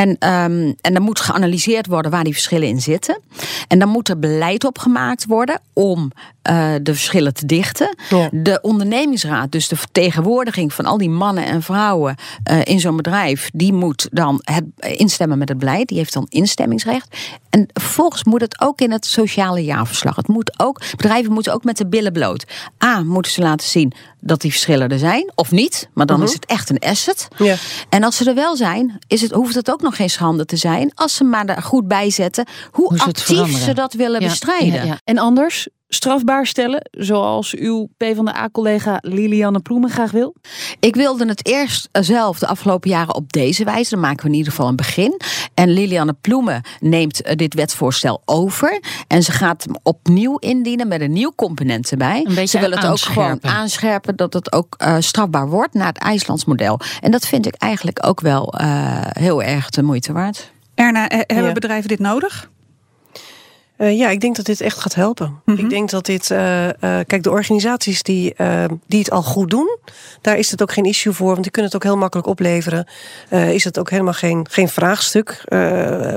S7: En, ehm, en dan moet geanalyseerd worden waar die verschillen in zitten. En dan moet er beleid op gemaakt worden om eh, de verschillen te dichten.
S6: Ja.
S7: De ondernemingsraad, dus de vertegenwoordiging van al die mannen en vrouwen eh, in zo'n bedrijf, die moet dan het, instemmen met het beleid. Die heeft dan instemmingsrecht. En vervolgens moet het ook in het sociale jaarverslag. Het moet ook, bedrijven moeten ook met de billen bloot. A, moeten ze laten zien dat die verschillen er zijn, of niet. Maar dan is het echt een asset.
S6: Ja.
S7: En als ze er wel zijn, is het, hoeft het ook nog geen schande te zijn. Als ze maar er goed bij zetten hoe, actief ze dat willen
S2: Ja,
S7: bestrijden.
S2: ja. En anders strafbaar stellen, zoals uw PvdA-collega Lilianne Ploemen graag wil?
S7: Ik wilde het eerst zelf de afgelopen jaren op deze wijze. Dan maken we in ieder geval een begin. En Lilianne Ploemen neemt eh, dit wetsvoorstel over. En ze gaat hem opnieuw indienen met een nieuw component erbij. Ze wil het ook gewoon
S2: aanscherpen.
S7: dat het ook eh, strafbaar wordt naar het IJslands model. En dat vind ik eigenlijk ook wel eh, heel erg de moeite waard.
S3: Erna, eh, hebben
S6: Ja.
S3: bedrijven dit nodig?
S6: Eh, ja, ik denk dat dit echt gaat helpen.
S3: Mhm.
S6: Ik denk dat dit. eh, eh, kijk, de organisaties die, die het al goed doen, daar is het ook geen issue voor, want die kunnen het ook heel makkelijk opleveren. Is het ook helemaal geen, geen vraagstuk,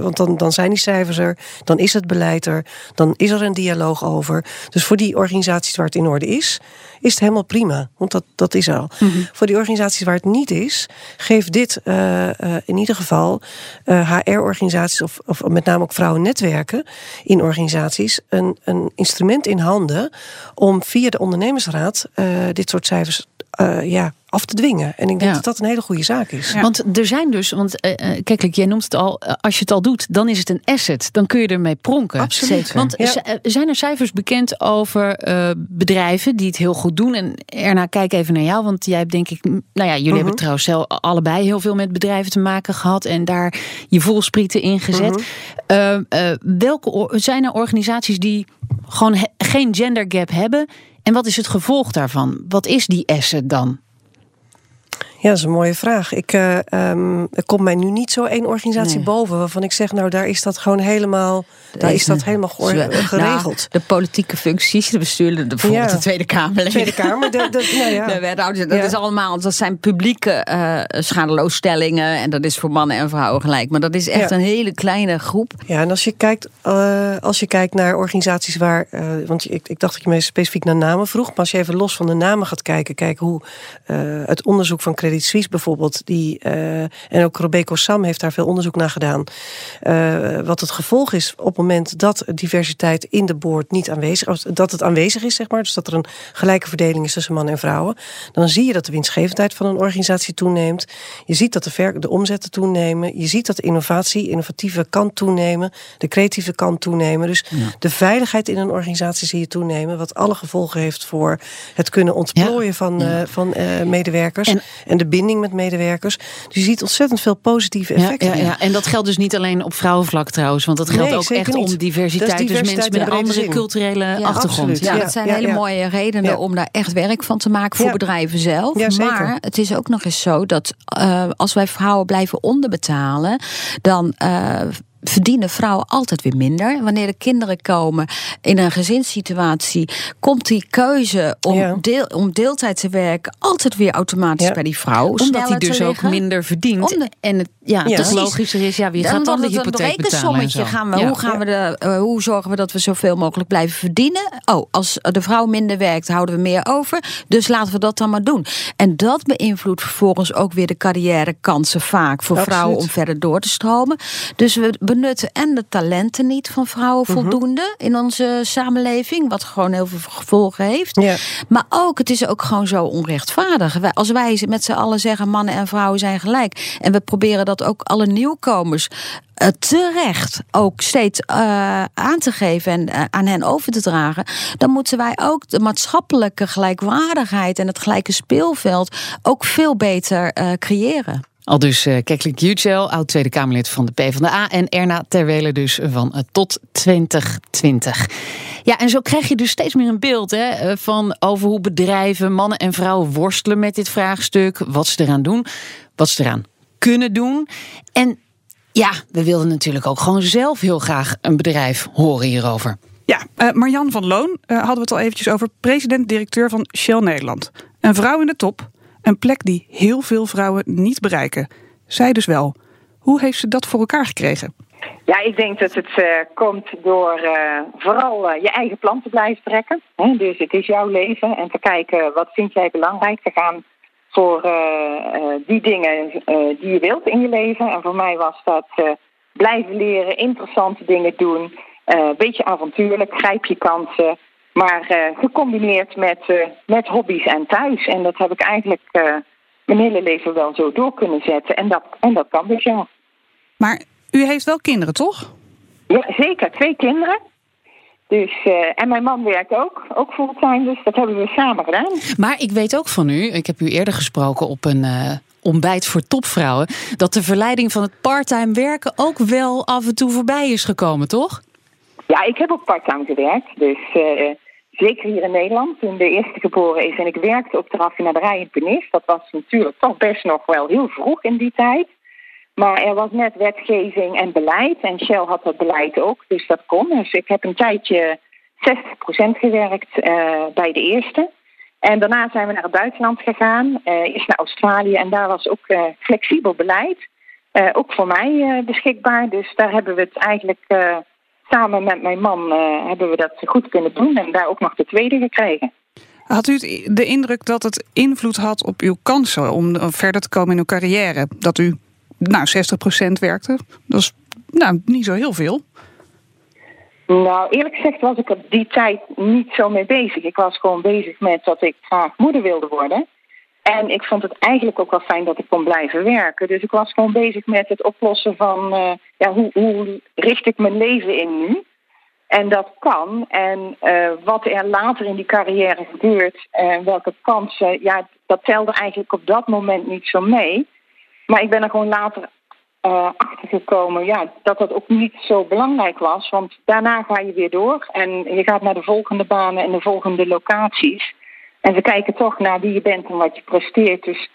S6: want dan, dan zijn die cijfers er, dan is het beleid er, dan is er een dialoog over. Dus voor die organisaties waar het in orde is, is het helemaal prima, want dat, dat is al. Voor die organisaties waar het niet is, geeft dit in ieder geval HR-organisaties of, of met name ook vrouwennetwerken in organisaties een, een instrument in handen om via de ondernemersraad eh, dit soort cijfers eh, ja, af te dwingen. En ik denk
S2: Ja.
S6: dat dat een hele goede zaak is.
S3: Ja.
S2: Want er zijn dus, want eh, kijk, jij noemt het al, eh, als je het al doet, dan is het een asset. Dan kun je ermee pronken.
S6: Absoluut.
S2: Zeker. Want
S6: Ja.
S2: zijn er cijfers bekend over bedrijven die het heel goed doen? En Erna, kijk even naar jou, want jij hebt denk ik, nou ja, jullie
S6: Mhm.
S2: hebben trouwens zelf allebei heel veel met bedrijven te maken gehad en daar je voelsprieten in gezet.
S6: Mhm.
S2: Welke zijn er organisaties die gewoon geen gender gap hebben? En wat is het gevolg daarvan? Wat is die asset dan?
S6: Ja, dat is een mooie vraag. Ik, uh, um, er komt mij nu niet zo één organisatie boven waarvan ik zeg, nou daar is dat gewoon helemaal, daar is dat helemaal geregeld. Nou,
S7: de politieke functies, de bestuurder, bijvoorbeeld de Tweede Kamer.
S6: Tweede Kamer, de, de, nou ja.
S7: de dat is allemaal, dat zijn publieke uh, schadeloosstellingen en dat is voor mannen en vrouwen gelijk. Maar dat is echt een hele kleine groep.
S6: Ja, en als je kijkt, uh, als je kijkt naar organisaties waar, want ik, ik dacht dat je me specifiek naar namen vroeg, maar als je even los van de namen gaat kijken, kijken hoe het onderzoek van Credit Suisse bijvoorbeeld, die, uh, en ook Robeco Sam heeft daar veel onderzoek naar gedaan. Uh, wat het gevolg is op het moment dat diversiteit in de boord niet aanwezig is, dat het aanwezig is, zeg maar, dus dat er een gelijke verdeling is tussen mannen en vrouwen, dan zie je dat de winstgevendheid van een organisatie toeneemt. Je ziet dat de, ver, de omzetten toenemen. Je ziet dat de innovatie, innovatieve kan toenemen, de creatieve kan toenemen. Dus de veiligheid in een organisatie zie je toenemen, wat alle gevolgen heeft voor het kunnen ontplooien van, uh, van medewerkers. En, en de binding met medewerkers. Dus je ziet ontzettend veel positieve effecten.
S2: Ja, ja, ja. En dat geldt dus niet alleen op vrouwenvlak trouwens. Want dat geldt ook echt om diversiteit. dus mensen met een andere culturele achtergrond.
S7: Ja, dat zijn hele mooie redenen om daar echt werk van te maken voor bedrijven zelf. maar het is ook nog eens zo dat uh, als wij vrouwen blijven onderbetalen, dan. Uh, verdienen vrouwen altijd weer minder. Wanneer de kinderen komen in een gezinssituatie, komt die keuze om, deel, om deeltijd te werken altijd weer automatisch bij die vrouw.
S2: Omdat hij dus ook minder verdient. en het ja, ja. logischer is, ja, wie gaat dan, de hypotheek betalen?
S7: Gaan we, hoe, gaan we de, uh, hoe zorgen we dat we zoveel mogelijk blijven verdienen? Oh, als de vrouw minder werkt, houden we meer over. Dus laten we dat dan maar doen. En dat beïnvloedt vervolgens ook weer de carrièrekansen vaak voor vrouwen om verder door te stromen. Dus we benutten en de talenten niet van vrouwen mhm. voldoende in onze samenleving, wat gewoon heel veel gevolgen heeft. Ja. Maar ook, het is ook gewoon zo onrechtvaardig. Als wij met z'n allen zeggen mannen en vrouwen zijn gelijk en we proberen dat ook alle nieuwkomers uh, terecht ook steeds uh, aan te geven en uh, aan hen over te dragen, dan moeten wij ook de maatschappelijke gelijkwaardigheid en het gelijke speelveld ook veel beter creëren.
S2: Al dus Keklik Yücel, oud Tweede Kamerlid van de PvdA... en Erna Terwele dus van tot 2020. Ja, en zo krijg je dus steeds meer een beeld hè, van over hoe bedrijven, mannen en vrouwen worstelen met dit vraagstuk. Wat ze eraan doen, wat ze eraan kunnen doen. En ja, we wilden natuurlijk ook gewoon zelf heel graag een bedrijf horen hierover.
S3: Ja, uh, Marjan van Loon uh, hadden we het al eventjes over. President-directeur van Shell Nederland. Een vrouw in de top. Een plek die heel veel vrouwen niet bereiken. Zij dus wel. Hoe heeft ze dat voor elkaar gekregen?
S1: Ja, ik denk dat het uh, komt door vooral je eigen plan te blijven trekken. Hè? Dus het is jouw leven en te kijken wat vind jij belangrijk. te gaan voor uh, die dingen uh, die je wilt in je leven. En voor mij was dat blijven leren, interessante dingen doen, een beetje avontuurlijk, grijp je kansen. Maar gecombineerd met, met hobby's en thuis. En dat heb ik eigenlijk mijn hele leven wel zo door kunnen zetten. En dat, en dat kan dus ja.
S3: Maar u heeft wel kinderen, toch?
S1: Ja, zeker. Twee kinderen. Dus, uh, en mijn man werkt ook, ook fulltime, dus dat hebben we samen gedaan.
S2: Maar ik weet ook van u, ik heb u eerder gesproken op een uh, ontbijt voor topvrouwen, dat de verleiding van het parttime werken ook wel af en toe voorbij is gekomen, toch?
S1: Ja, ik heb ook parttime gewerkt, dus uh, zeker hier in Nederland, toen de eerste geboren is. En ik werkte op de raffinaderij in Penis. Dat was natuurlijk toch best nog wel heel vroeg in die tijd. Maar er was net wetgeving en beleid. En Shell had dat beleid ook, dus dat kon. Dus ik heb een tijdje 60% gewerkt uh, bij de eerste. En daarna zijn we naar het buitenland gegaan, uh, eerst naar Australië. En daar was ook uh, flexibel beleid. ook voor mij beschikbaar. Dus daar hebben we het eigenlijk samen met mijn man hebben we dat goed kunnen doen. En daar ook nog de tweede gekregen.
S3: Had u de indruk dat het invloed had op uw kansen om verder te komen in uw carrière? Dat u nou, 60% werkte. Dat is nou, niet zo heel veel.
S1: Nou, eerlijk gezegd was ik op die tijd niet zo mee bezig. Ik was gewoon bezig met dat ik graag moeder wilde worden. En ik vond het eigenlijk ook wel fijn dat ik kon blijven werken. Dus ik was gewoon bezig met het oplossen van uh, ja, hoe, hoe richt ik mijn leven in nu. En dat kan. En uh, wat er later in die carrière gebeurt en welke kansen, ja, dat telde eigenlijk op dat moment niet zo mee. Maar ik ben er gewoon later uh, achter gekomen ja, dat dat ook niet zo belangrijk was. Want daarna ga je weer door en je gaat naar de volgende banen en de volgende locaties. En ze kijken toch naar wie je bent en wat je presteert. Dus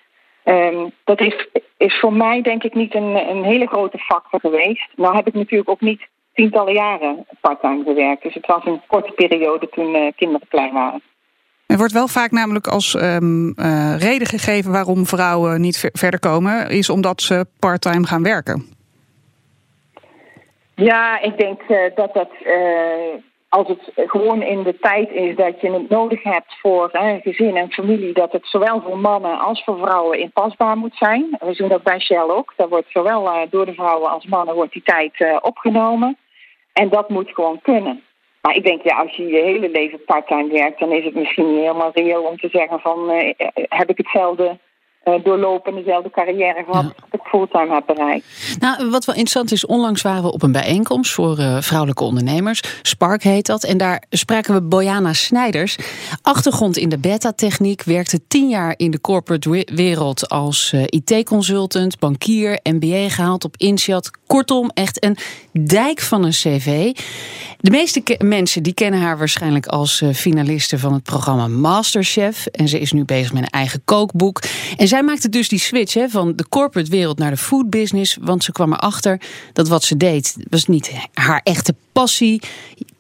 S1: Ehm, dat is, is voor mij denk ik niet een, een hele grote factor geweest. Nou heb ik natuurlijk ook niet tientallen jaren parttime gewerkt. Dus het was een korte periode toen uh, kinderen klein waren.
S3: Er wordt wel vaak namelijk als um, uh, reden gegeven waarom vrouwen niet verder komen, is omdat ze parttime gaan werken.
S1: Ja, ik denk uh, dat dat als het gewoon in de tijd is dat je het nodig hebt voor gezin en familie, dat het zowel voor mannen als voor vrouwen inpasbaar moet zijn. We zien dat bij Shell ook. Daar wordt zowel door de vrouwen als mannen wordt die tijd opgenomen. En dat moet gewoon kunnen. Maar ik denk, ja, als je je hele leven parttime werkt, dan is het misschien niet helemaal reëel om te zeggen van uh, heb ik hetzelfde doorlopen dezelfde carrière gehad ja. dat ik fulltime heb bereikt.
S2: Nou, wat wel interessant is, onlangs waren we op een bijeenkomst voor uh, vrouwelijke ondernemers. Spark heet dat. En daar spraken we Bojana Snijders. Achtergrond in de beta-techniek, werkte tien jaar in de corporate wereld als uh, IT-consultant, bankier, MBA gehaald op Insiat. Kortom, echt een dijk van een cv. De meeste mensen die kennen haar waarschijnlijk als finaliste van het programma Masterchef. En ze is nu bezig met een eigen kookboek. En zij maakte dus die switch hè, van de corporate wereld naar de food business. Want ze kwam erachter dat wat ze deed, was niet haar echte passie.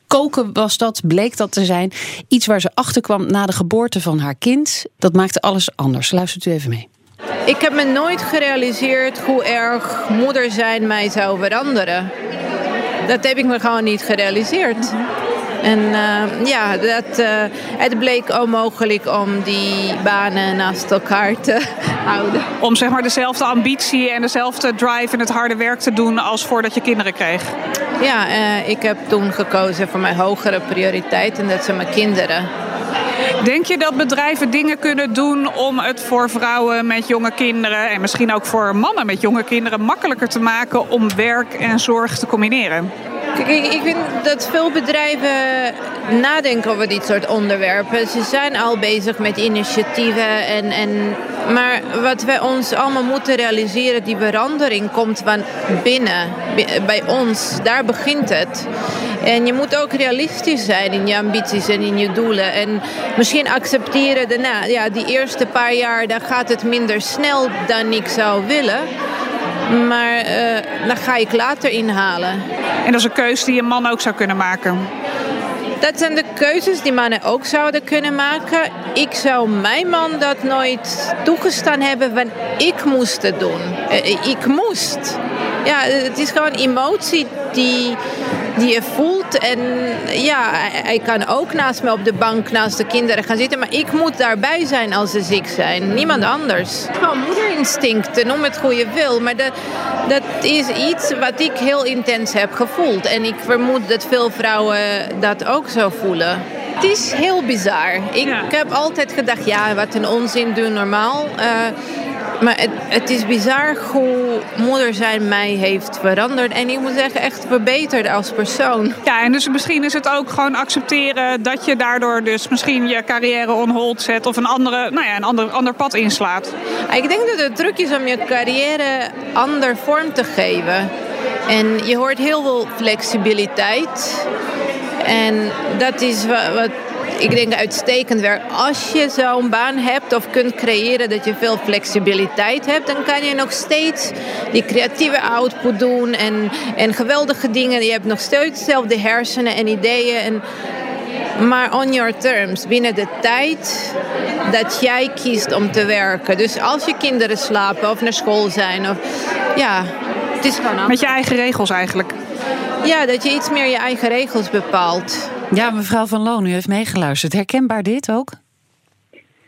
S2: Koken was dat, bleek dat te zijn. Iets waar ze achter kwam na de geboorte van haar kind. Dat maakte alles anders. Luistert u even mee.
S8: Ik heb me nooit gerealiseerd hoe erg moeder zijn mij zou veranderen. Dat heb ik me gewoon niet gerealiseerd. En uh, ja, dat, uh, het bleek onmogelijk om die banen naast elkaar te houden.
S3: Om zeg maar dezelfde ambitie en dezelfde drive en het harde werk te doen als voordat je kinderen kreeg?
S8: Ja, uh, ik heb toen gekozen voor mijn hogere prioriteit en dat zijn mijn kinderen.
S3: Denk je dat bedrijven dingen kunnen doen om het voor vrouwen met jonge kinderen en misschien ook voor mannen met jonge kinderen makkelijker te maken om werk en zorg te combineren?
S8: Ik vind dat veel bedrijven nadenken over dit soort onderwerpen. Ze zijn al bezig met initiatieven. En, en, maar wat wij ons allemaal moeten realiseren, die verandering komt van binnen, bij ons. Daar begint het. En je moet ook realistisch zijn in je ambities en in je doelen. En misschien accepteren daarna, ja, die eerste paar jaar, dan gaat het minder snel dan ik zou willen. Maar uh, dan ga ik later inhalen.
S3: En dat is een keuze die een man ook zou kunnen maken?
S8: Dat zijn de keuzes die mannen ook zouden kunnen maken. Ik zou mijn man dat nooit toegestaan hebben, want ik moest het doen. Ik moest. Ja, het is gewoon emotie die, die je voelt. En ja, hij kan ook naast me op de bank naast de kinderen gaan zitten. Maar ik moet daarbij zijn als ze ziek zijn. Niemand anders. Gewoon moederinstincten, noem het goede wil. Maar dat, dat is iets wat ik heel intens heb gevoeld. En ik vermoed dat veel vrouwen dat ook zo voelen. Het is heel bizar. Ik ja. heb altijd gedacht, ja, wat een onzin, doen normaal. Uh, maar het, het, is bizar hoe moeder zijn mij heeft veranderd. En ik moet zeggen, echt verbeterd als persoon.
S3: Ja, en dus misschien is het ook gewoon accepteren dat je daardoor dus misschien je carrière on hold zet of een, andere, nou ja, een ander, ander pad inslaat.
S8: Ik denk dat het druk is om je carrière ander vorm te geven. En je hoort heel veel flexibiliteit. En dat is wat ik denk uitstekend werk. Als je zo'n baan hebt of kunt creëren dat je veel flexibiliteit hebt, dan kan je nog steeds die creatieve output doen en, en geweldige dingen. Je hebt nog steeds dezelfde hersenen en ideeën. En, maar on your terms, binnen de tijd dat jij kiest om te werken. Dus als je kinderen slapen of naar school zijn, of, ja, het is gewoon
S3: Met je eigen regels eigenlijk.
S8: Ja, dat je iets meer je eigen regels bepaalt.
S2: Ja, mevrouw Van Loon, u heeft meegeluisterd. Herkenbaar dit ook?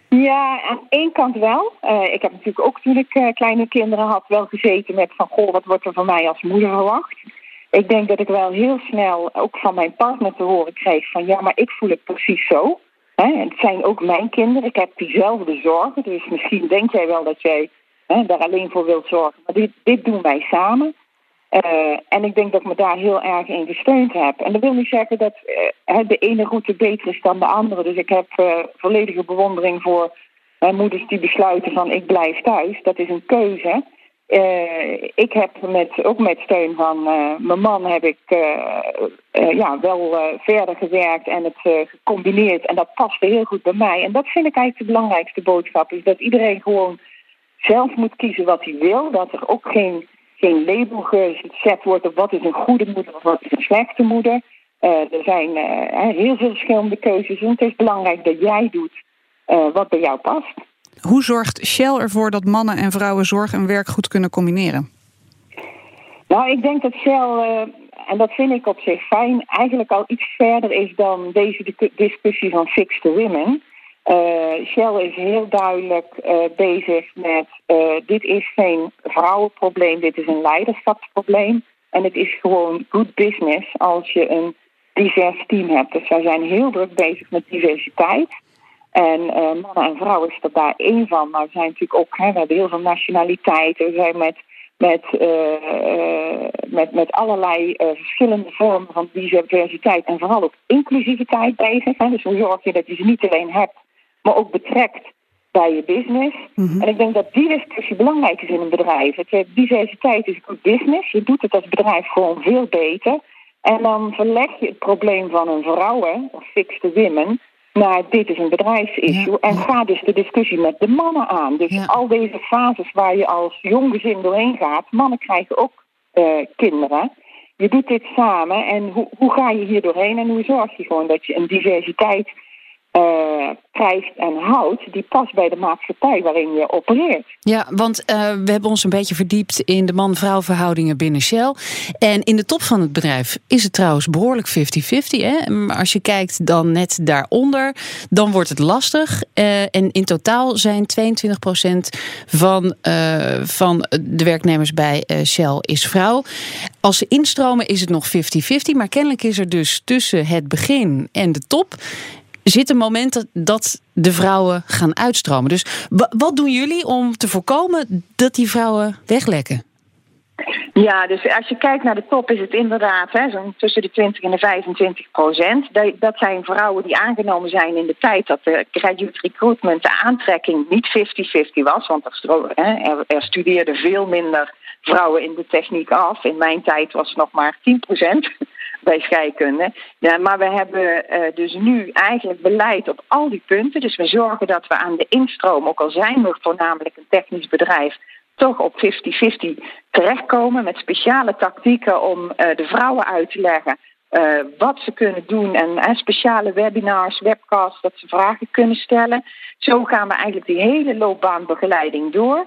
S1: Ja, aan één kant wel. Uh, ik heb natuurlijk ook toen ik uh, kleine kinderen had wel gezeten met van... goh, wat wordt er van mij als moeder verwacht? Ik denk dat ik wel heel snel ook van mijn partner te horen kreeg van... ja, maar ik voel het precies zo. Hè? Het zijn ook mijn kinderen. Ik heb diezelfde zorgen. Dus misschien denk jij wel dat jij hè, daar alleen voor wilt zorgen. Maar dit, dit doen wij samen. Uh, en ik denk dat ik me daar heel erg in gesteund heb. En dat wil niet zeggen dat uh, de ene route beter is dan de andere. Dus ik heb uh, volledige bewondering voor moeders die besluiten van ik blijf thuis. Dat is een keuze. ik heb met, ook met steun van mijn man heb ik ja, wel verder gewerkt en het gecombineerd. En dat paste heel goed bij mij. En dat vind ik eigenlijk de belangrijkste boodschap. Is dat iedereen gewoon zelf moet kiezen wat hij wil. Dat er ook geen, geen label gezet wordt op wat is een goede moeder of wat is een slechte moeder. Uh, er zijn uh, heel veel verschillende keuzes. En het is belangrijk dat jij doet uh, wat bij jou past.
S3: Hoe zorgt Shell ervoor dat mannen en vrouwen zorg en werk goed kunnen combineren?
S1: Nou, ik denk dat Shell, en dat vind ik op zich fijn, eigenlijk al iets verder is dan deze discussie van Fix the Women. Uh, Shell is heel duidelijk uh, bezig met: uh, dit is geen vrouwenprobleem, dit is een leiderschapsprobleem. En het is gewoon good business als je een divers team hebt. Dus wij zijn heel druk bezig met diversiteit. En mannen en vrouwen is er daar één van. Maar we zijn natuurlijk ook, hè, we hebben heel veel nationaliteiten. We zijn met, met, met, met allerlei verschillende vormen van diversiteit en vooral ook inclusiviteit bezig. Hè. Dus hoe zorg je dat je ze niet alleen hebt maar ook betrekt bij je business. En ik denk dat die discussie belangrijk is in een bedrijf. Het, diversiteit is goed business. Je doet het als bedrijf gewoon veel beter. En dan verleg je het probleem van een vrouwen, of fix the women, naar dit is een bedrijfsissue. En ga dus de discussie met de mannen aan. Dus al deze fases waar je als jong gezin doorheen gaat, mannen krijgen ook uh, kinderen. Je doet dit samen en hoe, hoe ga je hier doorheen en hoe zorg je gewoon dat je een diversiteit uh, krijgt en houdt, die past bij de maatschappij waarin je opereert.
S2: Ja, want uh, we hebben ons een beetje verdiept in de man-vrouw verhoudingen binnen Shell. En in de top van het bedrijf is het trouwens behoorlijk 50-50. Maar als je kijkt dan net daaronder, dan wordt het lastig. Uh, en in totaal zijn 22% van, van de werknemers bij Shell is vrouw. Als ze instromen is het nog 50-50. Maar kennelijk is er dus tussen het begin en de top zit een moment dat de vrouwen gaan uitstromen. Dus wat doen jullie om te voorkomen dat die vrouwen weglekken?
S1: Ja, dus als je kijkt naar de top is het inderdaad zo'n tussen de 20 en de 25 procent. Dat zijn vrouwen die aangenomen zijn in de tijd dat de graduate recruitment, de aantrekking niet 50-50 was. Want er, er, er studeerden veel minder vrouwen in de techniek af. In mijn tijd was het nog maar 10 procent bij scheikunde. Ja, maar we hebben uh, dus nu eigenlijk beleid op al die punten. Dus we zorgen dat we aan de instroom, ook al zijn we voornamelijk een technisch bedrijf, toch op 50-50 terechtkomen met speciale tactieken om uh, de vrouwen uit te leggen. Uh, wat ze kunnen doen en speciale webinars, webcasts, dat ze vragen kunnen stellen. Zo gaan we eigenlijk die hele loopbaanbegeleiding door.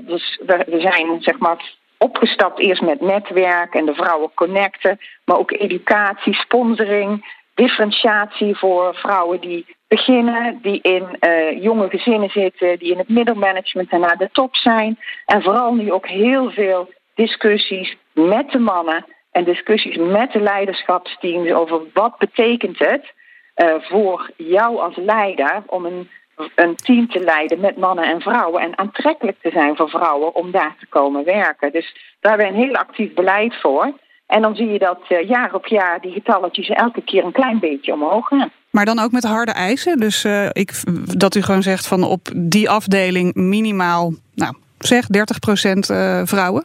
S1: dus we zijn zeg maar opgestapt eerst met netwerk en de vrouwen connecten, maar ook educatie, sponsoring, differentiatie voor vrouwen die beginnen, die in uh, jonge gezinnen zitten, die in het middelmanagement en naar de top zijn. En vooral nu ook heel veel discussies met de mannen en discussies met de leiderschapsteams over wat betekent het uh, voor jou als leider om een een team te leiden met mannen en vrouwen en aantrekkelijk te zijn voor vrouwen om daar te komen werken. Dus daar hebben we een heel actief beleid voor. En dan zie je dat uh, jaar op jaar die getalletjes elke keer een klein beetje omhoog gaan.
S3: Maar dan ook met harde eisen. Dus uh, ik, dat u gewoon zegt van op die afdeling minimaal, nou zeg 30% uh, vrouwen.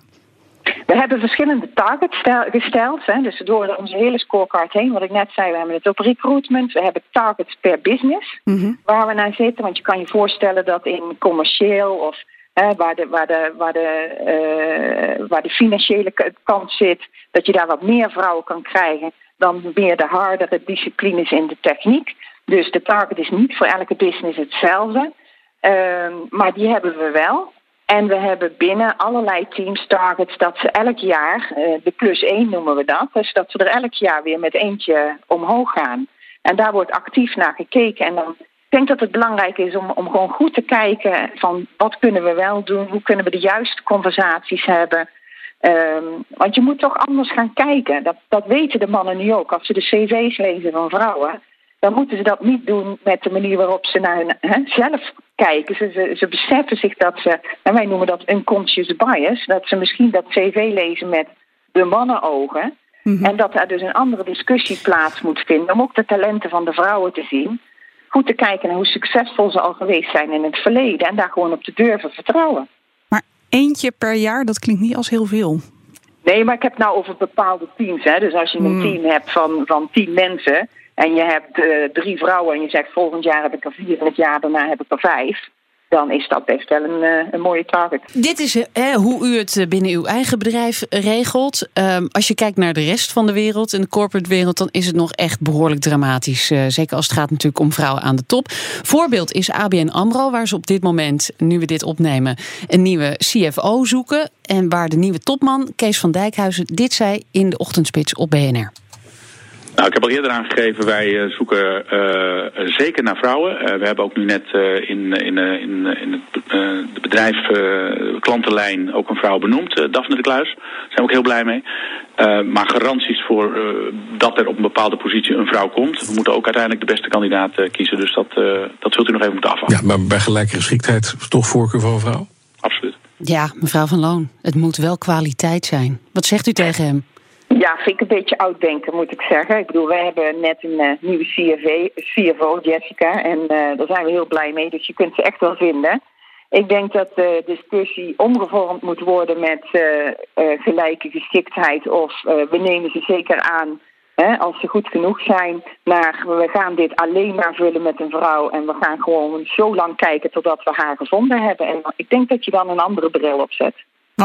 S1: We hebben verschillende targets gesteld. Hè. Dus door onze hele scorecard heen, wat ik net zei, we hebben het op recruitment. We hebben targets per business
S3: Mhm.
S1: waar we naar zitten. Want je kan je voorstellen dat in commercieel of hè, waar, de, waar, de, waar, de, uh, waar de financiële kant zit, dat je daar wat meer vrouwen kan krijgen dan meer de hardere disciplines in de techniek. Dus de target is niet voor elke business hetzelfde. Uh, maar die hebben we wel. En we hebben binnen allerlei teams targets dat ze elk jaar, de plus één noemen we dat, dus dat ze er elk jaar weer met eentje omhoog gaan. En daar wordt actief naar gekeken. En dan ik denk dat het belangrijk is om, om gewoon goed te kijken van wat kunnen we wel doen, hoe kunnen we de juiste conversaties hebben. Um, want je moet toch anders gaan kijken. Dat, dat weten de mannen nu ook. Als ze de cv's lezen van vrouwen, dan moeten ze dat niet doen met de manier waarop ze naar hun hè, zelf kijken. Ze, ze, ze, beseffen zich dat ze, en wij noemen dat unconscious bias, dat ze misschien dat cv lezen met de mannenogen. Mm -hmm. En dat er dus een andere discussie plaats moet vinden om ook de talenten van de vrouwen te zien. Goed te kijken naar hoe succesvol ze al geweest zijn in het verleden en daar gewoon op te durven vertrouwen.
S3: Maar eentje per jaar, dat klinkt niet als heel veel.
S1: Nee, maar ik heb het nou over bepaalde teams. Hè. Dus als je een mm. team hebt van, van tien mensen en je hebt uh, drie vrouwen en je zegt volgend jaar heb ik er vier en het jaar daarna heb ik er vijf. dan is dat best wel een, eh, een mooie target.
S2: Dit is eh, hoe u het binnen uw eigen bedrijf regelt. Um, als je kijkt naar de rest van de wereld, in de corporate wereld, dan is het nog echt behoorlijk dramatisch. Zeker als het gaat natuurlijk om vrouwen aan de top. Voorbeeld is ABN Amro, waar ze op dit moment, nu we dit opnemen, een nieuwe CFO zoeken. En waar de nieuwe topman, Kees van Dijkhuizen, dit zei in de ochtendspits op BNR.
S9: Nou, ik heb al eerder aangegeven, wij uh, zoeken uh, zeker naar vrouwen. Uh, we hebben ook nu net in, in, in, in het de bedrijf klantenlijn ook een vrouw benoemd, Daphne de Kluis. Daar zijn we ook heel blij mee. maar garanties voor dat er op een bepaalde positie een vrouw komt. We moeten ook uiteindelijk de beste kandidaat kiezen. Dus dat, dat zult u nog even moeten afwachten.
S10: Ja, maar bij gelijke geschiktheid toch voorkeur voor een vrouw?
S9: Absoluut.
S2: Ja, mevrouw Van Loon, het moet wel kwaliteit zijn. Wat zegt u tegen hem?
S1: Ja, vind ik een beetje oud denken, moet ik zeggen. Ik bedoel, wij hebben net een uh, nieuwe CFO, Jessica. En uh, daar zijn we heel blij mee, dus je kunt ze echt wel vinden. Ik denk dat de discussie omgevormd moet worden met gelijke geschiktheid. Of we nemen ze zeker aan hè, als ze goed genoeg zijn. Naar we gaan dit alleen maar vullen met een vrouw. En we gaan gewoon zo lang kijken totdat we haar gevonden hebben. En ik denk dat je dan een andere bril opzet.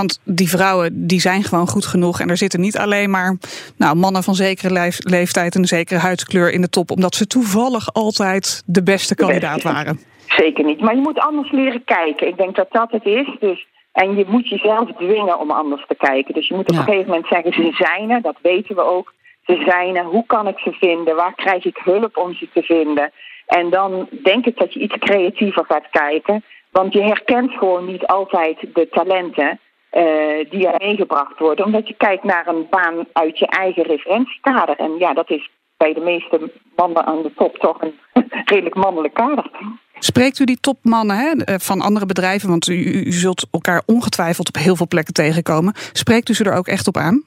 S3: Want die vrouwen die zijn gewoon goed genoeg. En er zitten niet alleen maar nou, mannen van zekere leeftijd en een zekere huidskleur in de top. Omdat ze toevallig altijd de beste kandidaat waren.
S1: Zeker niet. Maar je moet anders leren kijken. Ik denk dat dat het is. Dus, en je moet jezelf dwingen om anders te kijken. Dus je moet op ja. een gegeven moment zeggen, ze zijn er. Dat weten we ook. Ze zijn er. Hoe kan ik ze vinden? Waar krijg ik hulp om ze te vinden? En dan denk ik dat je iets creatiever gaat kijken. Want je herkent gewoon niet altijd de talenten. Uh, die er ingebracht worden. Omdat je kijkt naar een baan uit je eigen referentiekader. En ja, dat is bij de meeste mannen aan de top toch een redelijk mannelijk kader.
S3: Spreekt u die topmannen hè, eh, van andere bedrijven, want u, u, zult elkaar ongetwijfeld op heel veel plekken tegenkomen. Spreekt u ze er ook echt op aan?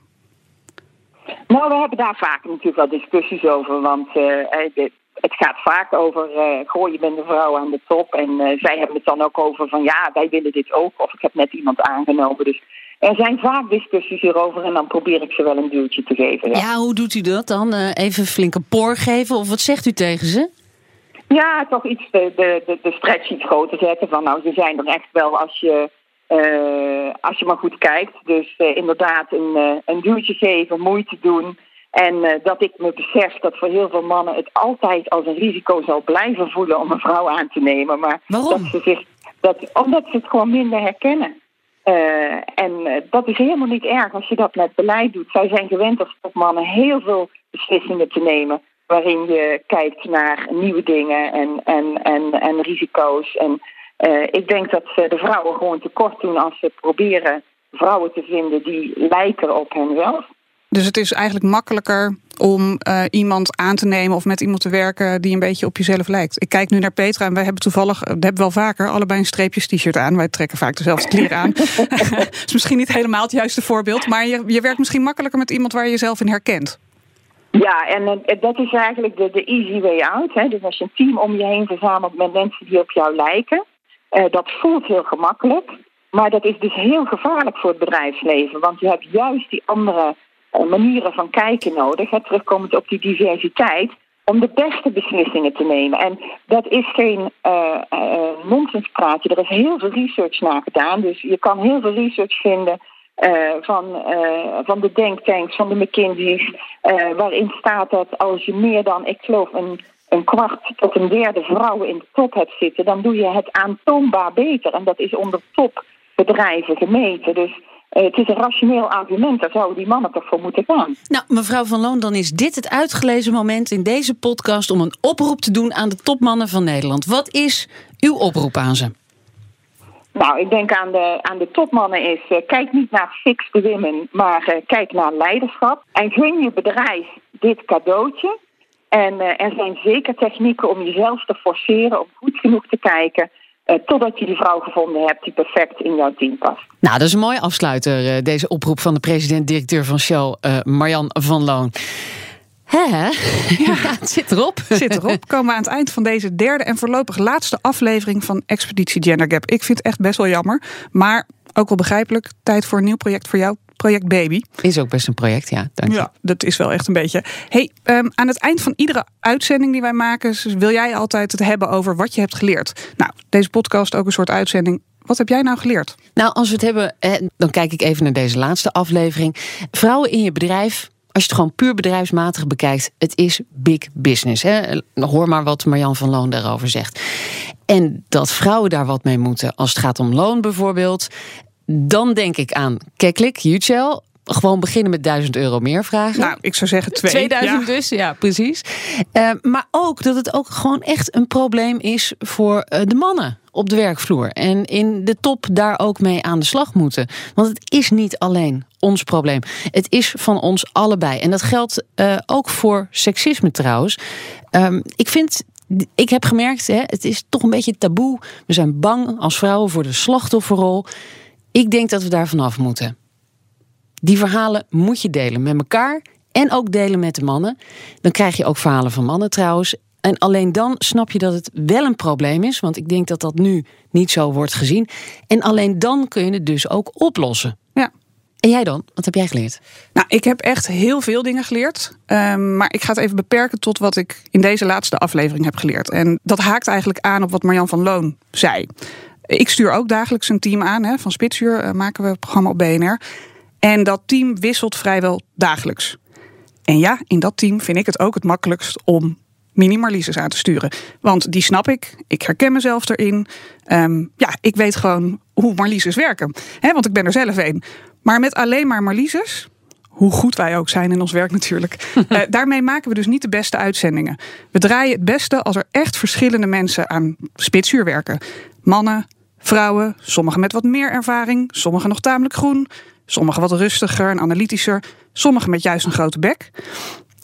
S1: Nou, we hebben daar vaak natuurlijk wel discussies over. Want uh, het gaat vaak over, uh, goh, je bent een vrouw aan de top. En uh, zij hebben het dan ook over van, ja, wij willen dit ook. Of ik heb net iemand aangenomen. Dus er zijn vaak discussies hierover en dan probeer ik ze wel een duwtje te geven.
S2: Ja, ja hoe doet u dat dan? Uh, even flinke poor geven? Of wat zegt u tegen ze?
S1: Ja, toch iets de, de, de, de stretch iets groter zetten. Van nou, ze zijn er echt wel als je, als je maar goed kijkt. Dus inderdaad een, een duwtje geven, moeite doen... En uh, dat ik me besef dat voor heel veel mannen het altijd als een risico zal blijven voelen om een vrouw aan te nemen. Maar
S2: Waarom?
S1: Dat ze zich, dat, omdat ze het gewoon minder herkennen. Uh, en uh, dat is helemaal niet erg als je dat met beleid doet. Zij zijn gewend als topmannen heel veel beslissingen te nemen. Waarin je kijkt naar nieuwe dingen en, en, en, en risico's. En ik denk dat ze de vrouwen gewoon tekort doen als ze proberen vrouwen te vinden die lijken op henzelf.
S3: Dus het is eigenlijk makkelijker om uh, iemand aan te nemen of met iemand te werken die een beetje op jezelf lijkt. Ik kijk nu naar Petra en wij hebben toevallig, dat hebben wel vaker, allebei een streepjes t-shirt aan. Wij trekken vaak dezelfde kleren aan. is misschien niet helemaal het juiste voorbeeld, maar je, je werkt misschien makkelijker met iemand waar je jezelf in herkent.
S1: Ja, en uh, dat is eigenlijk de, de easy way out. Hè. Dus als je een team om je heen verzamelt met mensen die op jou lijken, uh, dat voelt heel gemakkelijk. Maar dat is dus heel gevaarlijk voor het bedrijfsleven. Want je hebt juist die andere manieren van kijken nodig, terugkomend op die diversiteit, om de beste beslissingen te nemen. En dat is geen uh, uh, nonsenspraatje. Er is heel veel research naar gedaan. Dus je kan heel veel research vinden uh, van, van de denktanks, van de McKinsey's, waarin staat dat als je meer dan, ik geloof, een, een kwart tot een derde vrouwen in de top hebt zitten, dan doe je het aantoonbaar beter. En dat is onder topbedrijven gemeten. Dus uh, het is een rationeel argument, daar zouden die mannen toch voor moeten gaan.
S2: Nou, mevrouw Van Loon, dan is dit het uitgelezen moment in deze podcast om een oproep te doen aan de topmannen van Nederland. Wat is uw oproep aan ze?
S1: Nou, ik denk aan de, aan de topmannen is, uh, kijk niet naar fixed women, maar uh, kijk naar leiderschap. En gun je bedrijf dit cadeautje. En er zijn zeker technieken om jezelf te forceren om goed genoeg te kijken uh, totdat je die vrouw gevonden hebt die perfect in jouw team past.
S2: Nou, dat is een mooi afsluiter, uh, deze oproep van de president-directeur van Shell, uh, Marjan van Loon. Hè? Ja, het zit erop.
S3: Zit erop. Komen we aan het eind van deze derde en voorlopig laatste aflevering van Expeditie Gender Gap. Ik vind het echt best wel jammer, maar ook wel begrijpelijk. Tijd voor een nieuw project voor jou. Project Baby.
S2: Is ook best een project, ja. Dank je.
S3: Ja, dat is wel echt een beetje. Hey, ehm, aan het eind van iedere uitzending die wij maken, wil jij altijd het hebben over wat je hebt geleerd. Nou, deze podcast ook een soort uitzending. Wat heb jij nou geleerd?
S2: Nou, als we het hebben, dan kijk ik even naar deze laatste aflevering. Vrouwen in je bedrijf. Als je het gewoon puur bedrijfsmatig bekijkt, het is big business. Hè? Hoor maar wat Marjan van Loon daarover zegt. En dat vrouwen daar wat mee moeten als het gaat om loon bijvoorbeeld. Dan denk ik aan Keklik, Jutschel. Gewoon beginnen met 1000 euro meer vragen.
S3: Nou, ik zou zeggen twee.
S2: 2000
S3: Ja.
S2: dus, ja, precies. Eh, maar ook dat het ook gewoon echt een probleem is voor eh, de mannen op de werkvloer. En in de top daar ook mee aan de slag moeten. Want het is niet alleen ons probleem. Het is van ons allebei. En dat geldt eh, ook voor seksisme trouwens. Ehm, ik vind. Ik heb gemerkt, hè, het is toch een beetje taboe. We zijn bang als vrouwen voor de slachtofferrol. Ik denk dat we daar vanaf moeten. Die verhalen moet je delen met elkaar en ook delen met de mannen. Dan krijg je ook verhalen van mannen trouwens. En alleen dan snap je dat het wel een probleem is, want ik denk dat dat nu niet zo wordt gezien. En alleen dan kun je het dus ook oplossen.
S3: Ja.
S2: En jij dan? Wat heb jij geleerd?
S3: Nou, ik heb echt heel veel dingen geleerd. Ehm, maar ik ga het even beperken tot wat ik in deze laatste aflevering heb geleerd. En dat haakt eigenlijk aan op wat Marjan van Loon zei. Ik stuur ook dagelijks een team aan. Hè, van Spitsuur eh, maken we het programma op BNR. En dat team wisselt vrijwel dagelijks. En ja, in dat team vind ik het ook het makkelijkst om mini-Marlises aan te sturen. Want die snap ik. Ik herken mezelf erin. Ehm, ja, ik weet gewoon hoe Marlises werken. Hè, want ik ben er zelf een. Maar met alleen maar Marlises, hoe goed wij ook zijn in ons werk natuurlijk. eh, daarmee maken we dus niet de beste uitzendingen. We draaien het beste als er echt verschillende mensen aan spitsuur werken. Mannen, vrouwen, sommigen met wat meer ervaring, sommigen nog tamelijk groen, sommigen wat rustiger en analytischer, sommigen met juist een grote bek.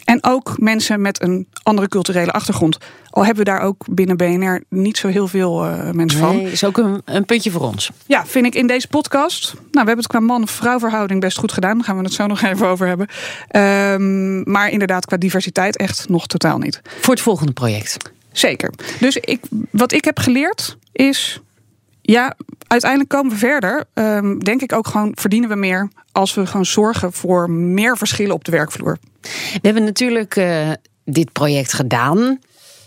S3: En ook mensen met een andere culturele achtergrond. Al hebben we daar ook binnen BNR niet zo heel veel eh, mensen van.
S2: Is ook een, een puntje voor ons.
S3: Ja, vind ik in deze podcast. Nou, we hebben het qua man-vrouw verhouding best goed gedaan. Daar gaan we het zo nog even over hebben. Ehm, maar inderdaad, qua diversiteit echt nog totaal niet.
S2: Voor het volgende project.
S3: Zeker. Dus ik, wat ik heb geleerd is. Ja, uiteindelijk komen we verder. Ehm, denk ik ook gewoon verdienen we meer als we gewoon zorgen voor meer verschillen op de werkvloer.
S2: We hebben natuurlijk eh, dit project gedaan.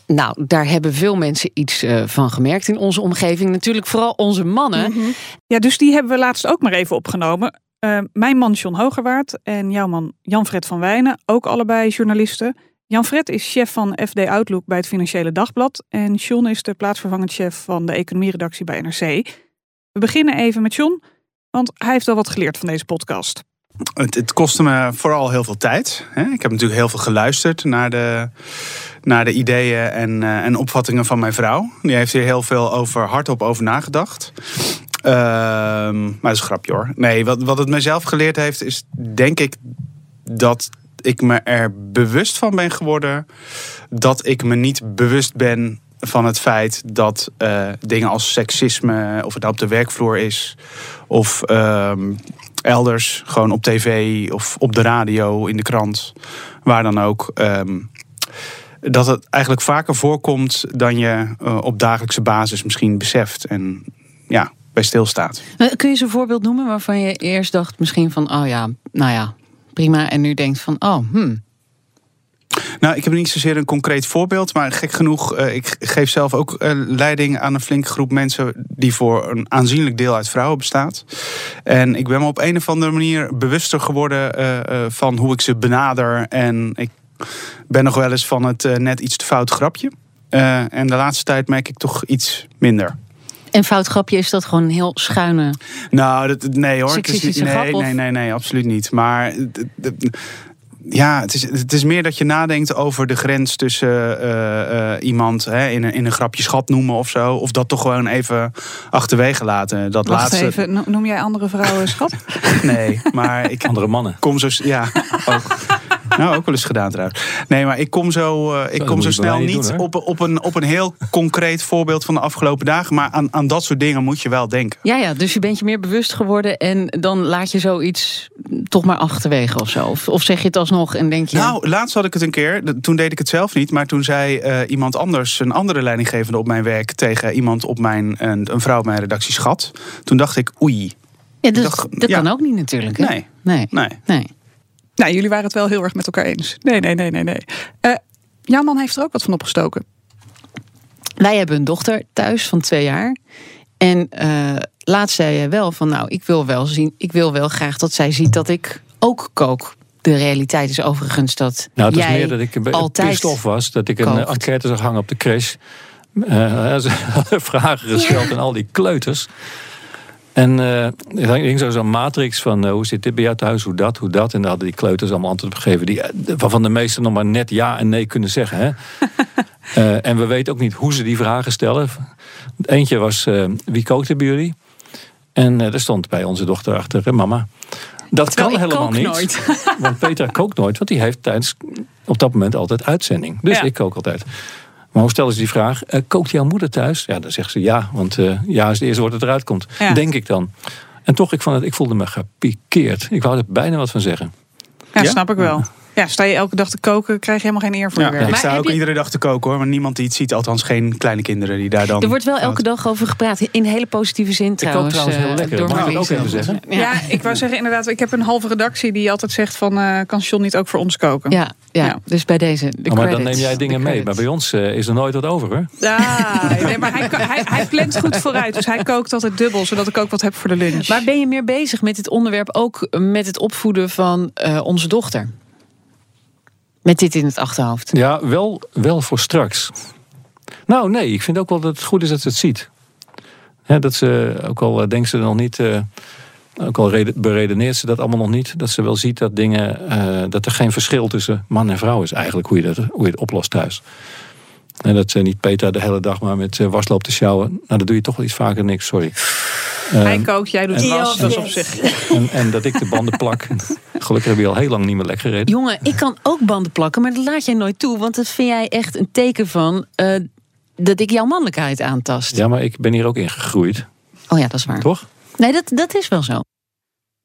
S2: Nou, daar hebben veel mensen iets eh, van gemerkt in onze omgeving. Natuurlijk vooral onze mannen.
S3: Ja, dus die hebben we laatst ook maar even opgenomen. Eh, mijn man John Hogerwaard en jouw man Jan-Fred van Wijnen, ook allebei journalisten. Jan-Fred is chef van FD Outlook bij het Financiële Dagblad. En John is de plaatsvervangend chef van de economieredactie bij NRC. We beginnen even met John, want hij heeft wel wat geleerd van deze podcast.
S11: Het, kostte me vooral heel veel tijd. Ik heb natuurlijk heel veel geluisterd naar de, naar de ideeën en, eh, en opvattingen van mijn vrouw. Die heeft hier heel veel over, hardop over nagedacht. Ehm, maar dat is een grapje hoor. Nee, wat, wat het mezelf geleerd heeft, is denk ik dat ik me er bewust van ben geworden dat ik me niet bewust ben van het feit dat eh, dingen als seksisme, of het nou op de werkvloer is, of ehm, elders, gewoon op tv of op de radio, in de krant, waar dan ook. ehm, dat het eigenlijk vaker voorkomt dan je eh, op dagelijkse basis misschien beseft en ja, bij stilstaat.
S2: Eh, Kun je eens een voorbeeld noemen waarvan je eerst dacht misschien van... oh ja, nou ja, prima. En nu denkt van, oh, hmm.
S11: Nou, ik heb niet zozeer een concreet voorbeeld, maar gek genoeg, eh, ik geef zelf ook eh, leiding aan een flinke groep mensen die voor een aanzienlijk deel uit vrouwen bestaat. En ik ben me op een of andere manier bewuster geworden eh, van hoe ik ze benader. En ik ben nog wel eens van het net iets te fout grapje. En de laatste tijd merk ik toch iets minder.
S2: En fout grapje is dat gewoon een heel schuine...
S11: Nou, dat, nee hoor. Het is, nee,
S2: grap,
S11: nee, nee, nee, absoluut niet. Maar ja, het is, het is meer dat je nadenkt over de grens tussen eh, eh, iemand hè, in, een, in een grapje schat noemen of zo. Of dat toch gewoon even achterwege laten. Dat
S3: Wacht
S11: laatste.
S3: even, noem jij andere vrouwen schat?
S11: Nee, maar ik
S10: Andere mannen.
S11: kom zo. Ja, ook. Nou, ook wel eens gedaan trouwens. Nee, maar ik kom zo, eh, ik
S10: dat
S11: kom zo snel
S10: niet
S11: niet
S10: doen, hè?
S11: op, op, een, op een heel concreet voorbeeld van de afgelopen dagen. Maar aan, aan dat soort dingen moet je wel denken.
S2: Ja, ja, dus je bent je meer bewust geworden... en dan laat je zoiets toch maar achterwege of zo. Of, of zeg je het alsnog en denk je...
S11: Nou, laatst had ik het een keer. Toen deed ik het zelf niet. Maar toen zei eh, iemand anders, een andere leidinggevende op mijn werk... tegen iemand op mijn, een, een vrouw op mijn redactie schat. Toen dacht ik, oei.
S2: Ja, dat,
S11: dacht,
S2: dat
S11: ja.
S2: kan ook niet natuurlijk. Hè?
S11: Nee.
S2: Nee.
S11: Nee.
S2: nee.
S3: Nou, jullie waren het wel heel erg met elkaar eens. Nee, nee, nee, nee, nee. Eh, jouw man heeft er ook wat van opgestoken.
S2: Wij hebben een dochter thuis van twee jaar. En eh, laatst zei jij wel van nou, ik wil wel zien, ik wil wel graag dat zij ziet dat ik ook kook. De realiteit is overigens dat
S12: Nou, het
S2: jij
S12: meer dat ik een beetje was. Dat ik een
S2: kookt.
S12: eh, enquête zag hangen op de crash. Eh, ze hadden vragen gesteld aan al die kleuters. En eh, er ging zo zo'n matrix van eh, hoe zit dit bij jou thuis, hoe dat, hoe dat. En daar hadden die kleuters allemaal antwoord op gegeven. Die, eh, waarvan de meesten nog maar net ja en nee kunnen zeggen. Hè? En we weten ook niet hoe ze die vragen stellen. Eentje was, wie kookte bij jullie? En er stond bij onze dochter achter, mama. Dat
S2: Terwijl
S12: kan helemaal niet.
S2: nooit.
S12: Want Petra kookt nooit, want die heeft tijdens op dat moment altijd uitzending. Dus
S3: Ja.
S12: ik kook altijd. Maar hoe stellen ze die vraag? eh, kookt jouw moeder thuis? Ja, dan zegt ze ja, want eh, ja is het eerste woord dat eruit komt.
S3: Ja.
S12: Denk ik dan. En toch, ik, vond het, ik voelde me gepikeerd. Ik wou er bijna wat van zeggen.
S3: Ja,
S11: Ja?
S3: snap ik wel. Ja, sta je elke dag te koken, krijg je helemaal geen eer voor
S11: Ja,
S3: je werk.
S11: ik sta
S2: heb
S11: ook
S2: je-
S11: iedere dag te koken hoor. Maar niemand die het ziet, althans geen kleine kinderen die daar dan...
S2: Er wordt wel elke dag over gepraat. In hele positieve zin
S12: kook
S2: trouwens.
S12: trouwens heel
S2: eh,
S12: lekker.
S2: door
S12: Mag ik ook even zeggen?
S2: Ja.
S3: Ja, ik wou zeggen inderdaad, ik heb een halve redactie die altijd zegt van, eh, kan John niet ook voor ons koken?
S2: Ja, ja,
S3: Ja.
S2: dus bij deze. De
S12: Oh, maar dan neem jij dingen mee. Maar bij ons eh, is er nooit wat over hoor.
S3: Ja, nee, maar hij, hij, hij plant goed vooruit. Dus hij kookt altijd dubbel, zodat ik ook wat heb voor de lunch.
S2: Maar ben je meer bezig met dit onderwerp ook met het opvoeden van eh, onze dochter? Met dit in het achterhoofd.
S12: Ja, wel, wel voor straks. Nou, nee, ik vind ook wel dat het goed is dat ze het ziet. Dat ze, ook al eh, denkt ze nog niet, eh, ook al reden- beredeneert ze dat allemaal nog niet, dat ze wel ziet dat dingen, eh, dat er geen verschil tussen man en vrouw is eigenlijk, hoe je, dat, hoe je het oplost thuis. En dat ze niet Peter de hele dag maar met eh, was loopt te sjouwen. Nou, dat doe je toch wel iets vaker niks, sorry.
S3: hij
S12: Ehm,
S3: kookt, jij doet was, dat is op zich.
S12: en, en dat ik de banden plak. Gelukkig heb je al heel lang niet meer lekker gereden.
S2: Jongen, ik kan ook banden plakken, maar dat laat jij nooit toe. Want dat vind jij echt een teken van eh, dat ik jouw mannelijkheid aantast.
S12: Ja, maar ik ben hier ook ingegroeid,
S2: Oh ja, dat is waar.
S12: toch?
S2: Nee, dat, dat is wel zo.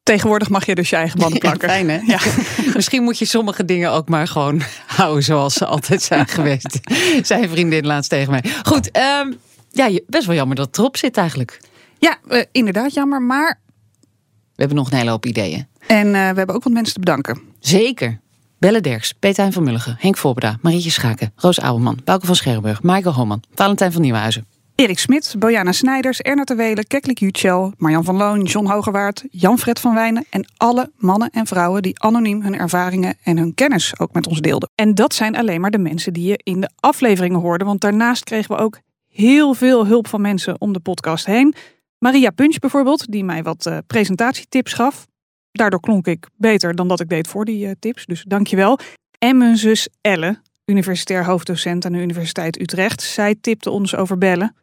S3: Tegenwoordig mag je dus je eigen banden plakken.
S2: Fijn, hè?
S3: Ja.
S2: Misschien moet je sommige dingen ook maar gewoon houden zoals ze altijd zijn geweest. Zijn vriendin laatst tegen mij. Goed, ehm, ja, best wel jammer dat het erop zit eigenlijk.
S3: Ja, eh, inderdaad jammer. Maar,
S2: We hebben nog een hele hoop ideeën.
S3: en eh, we hebben ook wat mensen te bedanken.
S2: Zeker. Belle Derks, Peter van Mulligen, Henk Voorbeda, Marietje Schaken, Roos Ouwelman, Bouke van Scherrenburg, Michael Homan, Valentijn van Nieuwenhuizen.
S3: Erik Smit, Bojana Snijders, Erna Terwelen, Keklik Jutschel, Marjan van Loon, John Hogewaard, Jan-Fred van Wijnen en alle mannen en vrouwen die anoniem hun ervaringen en hun kennis ook met ons deelden. En dat zijn alleen maar de mensen die je in de afleveringen hoorde, want daarnaast kregen we ook heel veel hulp van mensen om de podcast heen. Maria Punch bijvoorbeeld, die mij wat eh, presentatietips gaf. Daardoor klonk ik beter dan dat ik deed voor die eh, tips, dus dankjewel. En mijn zus Elle, universitair hoofddocent aan de Universiteit Utrecht. Zij tipte ons over bellen.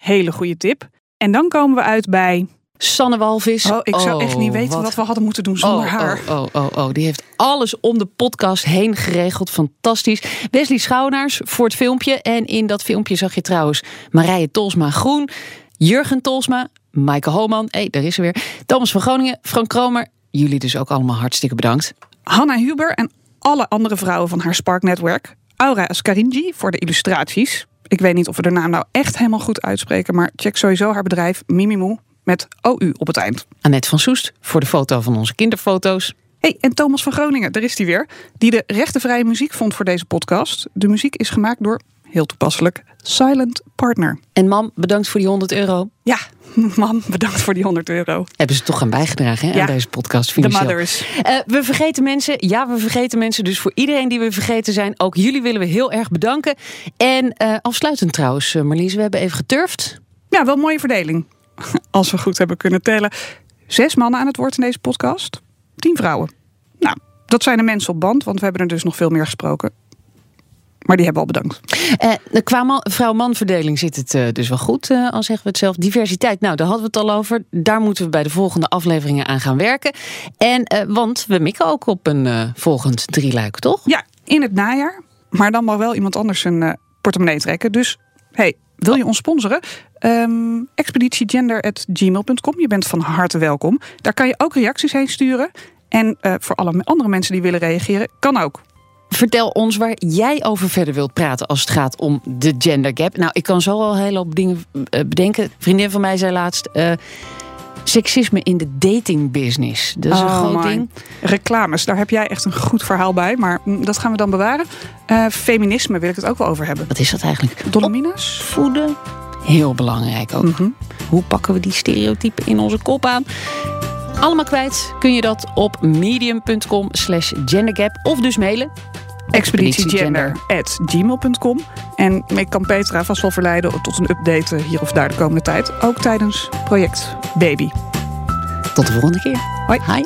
S3: Hele goede tip. En dan komen we uit bij.
S2: Sanne Walvis.
S3: Oh, ik zou echt niet
S2: Oh,
S3: weten
S2: wat-
S3: wat we hadden moeten doen zonder
S2: oh,
S3: haar.
S2: Oh, oh, oh, oh, die heeft alles om de podcast heen geregeld. Fantastisch. Wesley Schouwnaars voor het filmpje. En in dat filmpje zag je trouwens Marije Tolsma Groen, Jurgen Tolsma, Maaike Homan. Hé, hey, daar is ze weer. Thomas van Groningen, Frank Kromer. Jullie dus ook allemaal hartstikke bedankt.
S3: Hanna Huber en alle andere vrouwen van haar Spark-netwerk. Aura Ascaringi voor de illustraties. Ik weet niet of we de naam nou echt helemaal goed uitspreken, maar check sowieso haar bedrijf Mimimo met OU op het eind.
S2: Annette van Soest voor de foto van onze kinderfoto's.
S3: Hey, en Thomas van Groningen, daar is hij weer, die de rechtenvrije muziek vond voor deze podcast. De muziek is gemaakt door, heel toepasselijk, Silent Partner.
S2: En mam, bedankt voor die 100 euro.
S3: Ja, man, bedankt voor die 100 euro.
S2: Hebben ze toch aan bijgedragen hè,
S3: Ja.
S2: aan deze podcast
S3: De mothers.
S2: Eh, we vergeten mensen. Ja, we vergeten mensen. Dus voor iedereen die we vergeten zijn, ook jullie willen we heel erg bedanken. En eh, afsluitend trouwens, eh, Marlies, we hebben even geturfd.
S3: Ja, wel een mooie verdeling. Als we goed hebben kunnen tellen. Zes mannen aan het woord in deze podcast. Tien vrouwen. Nou, dat zijn de mensen op band, want we hebben er dus nog veel meer gesproken. Maar die hebben we al bedankt.
S2: Eh, qua man- vrouw-man verdeling zit het eh, dus wel goed, eh, al zeggen we het zelf. Diversiteit, nou, daar hadden we het al over. Daar moeten we bij de volgende afleveringen aan gaan werken. En, eh, want we mikken ook op een volgend drieluik, toch?
S3: Ja, in het najaar. Maar dan mag wel iemand anders eh, portemonnee trekken. Dus, hey, wil je ons sponsoren? Ehm expeditiegender.gmail.com. Je bent van harte welkom. Daar kan je ook reacties heen sturen. En voor alle andere mensen die willen reageren, kan ook.
S2: Vertel ons waar jij over verder wilt praten als het gaat om de gender gap. Nou, ik kan zo al een hele hoop dingen eh, bedenken. Een vriendin van mij zei laatst. eh, seksisme in de datingbusiness. Dat is een
S3: Oh
S2: groot
S3: my.
S2: ding.
S3: Reclames, daar heb jij echt een goed verhaal bij. Maar mm, dat gaan we dan bewaren. Eh, feminisme wil ik het ook wel over hebben.
S2: Wat is dat eigenlijk?
S3: Dolomina's?
S2: Voeden. Heel belangrijk ook.
S3: Mhm.
S2: Hoe pakken we die stereotypen in onze kop aan? Allemaal kwijt kun je dat op medium.com slash gendergap of dus mailen.
S3: expeditiegender.gmail.com. En ik kan Petra vast wel verleiden tot een update hier of daar de komende tijd. Ook tijdens project Baby.
S2: Tot de volgende keer.
S3: Hoi.
S2: Hi.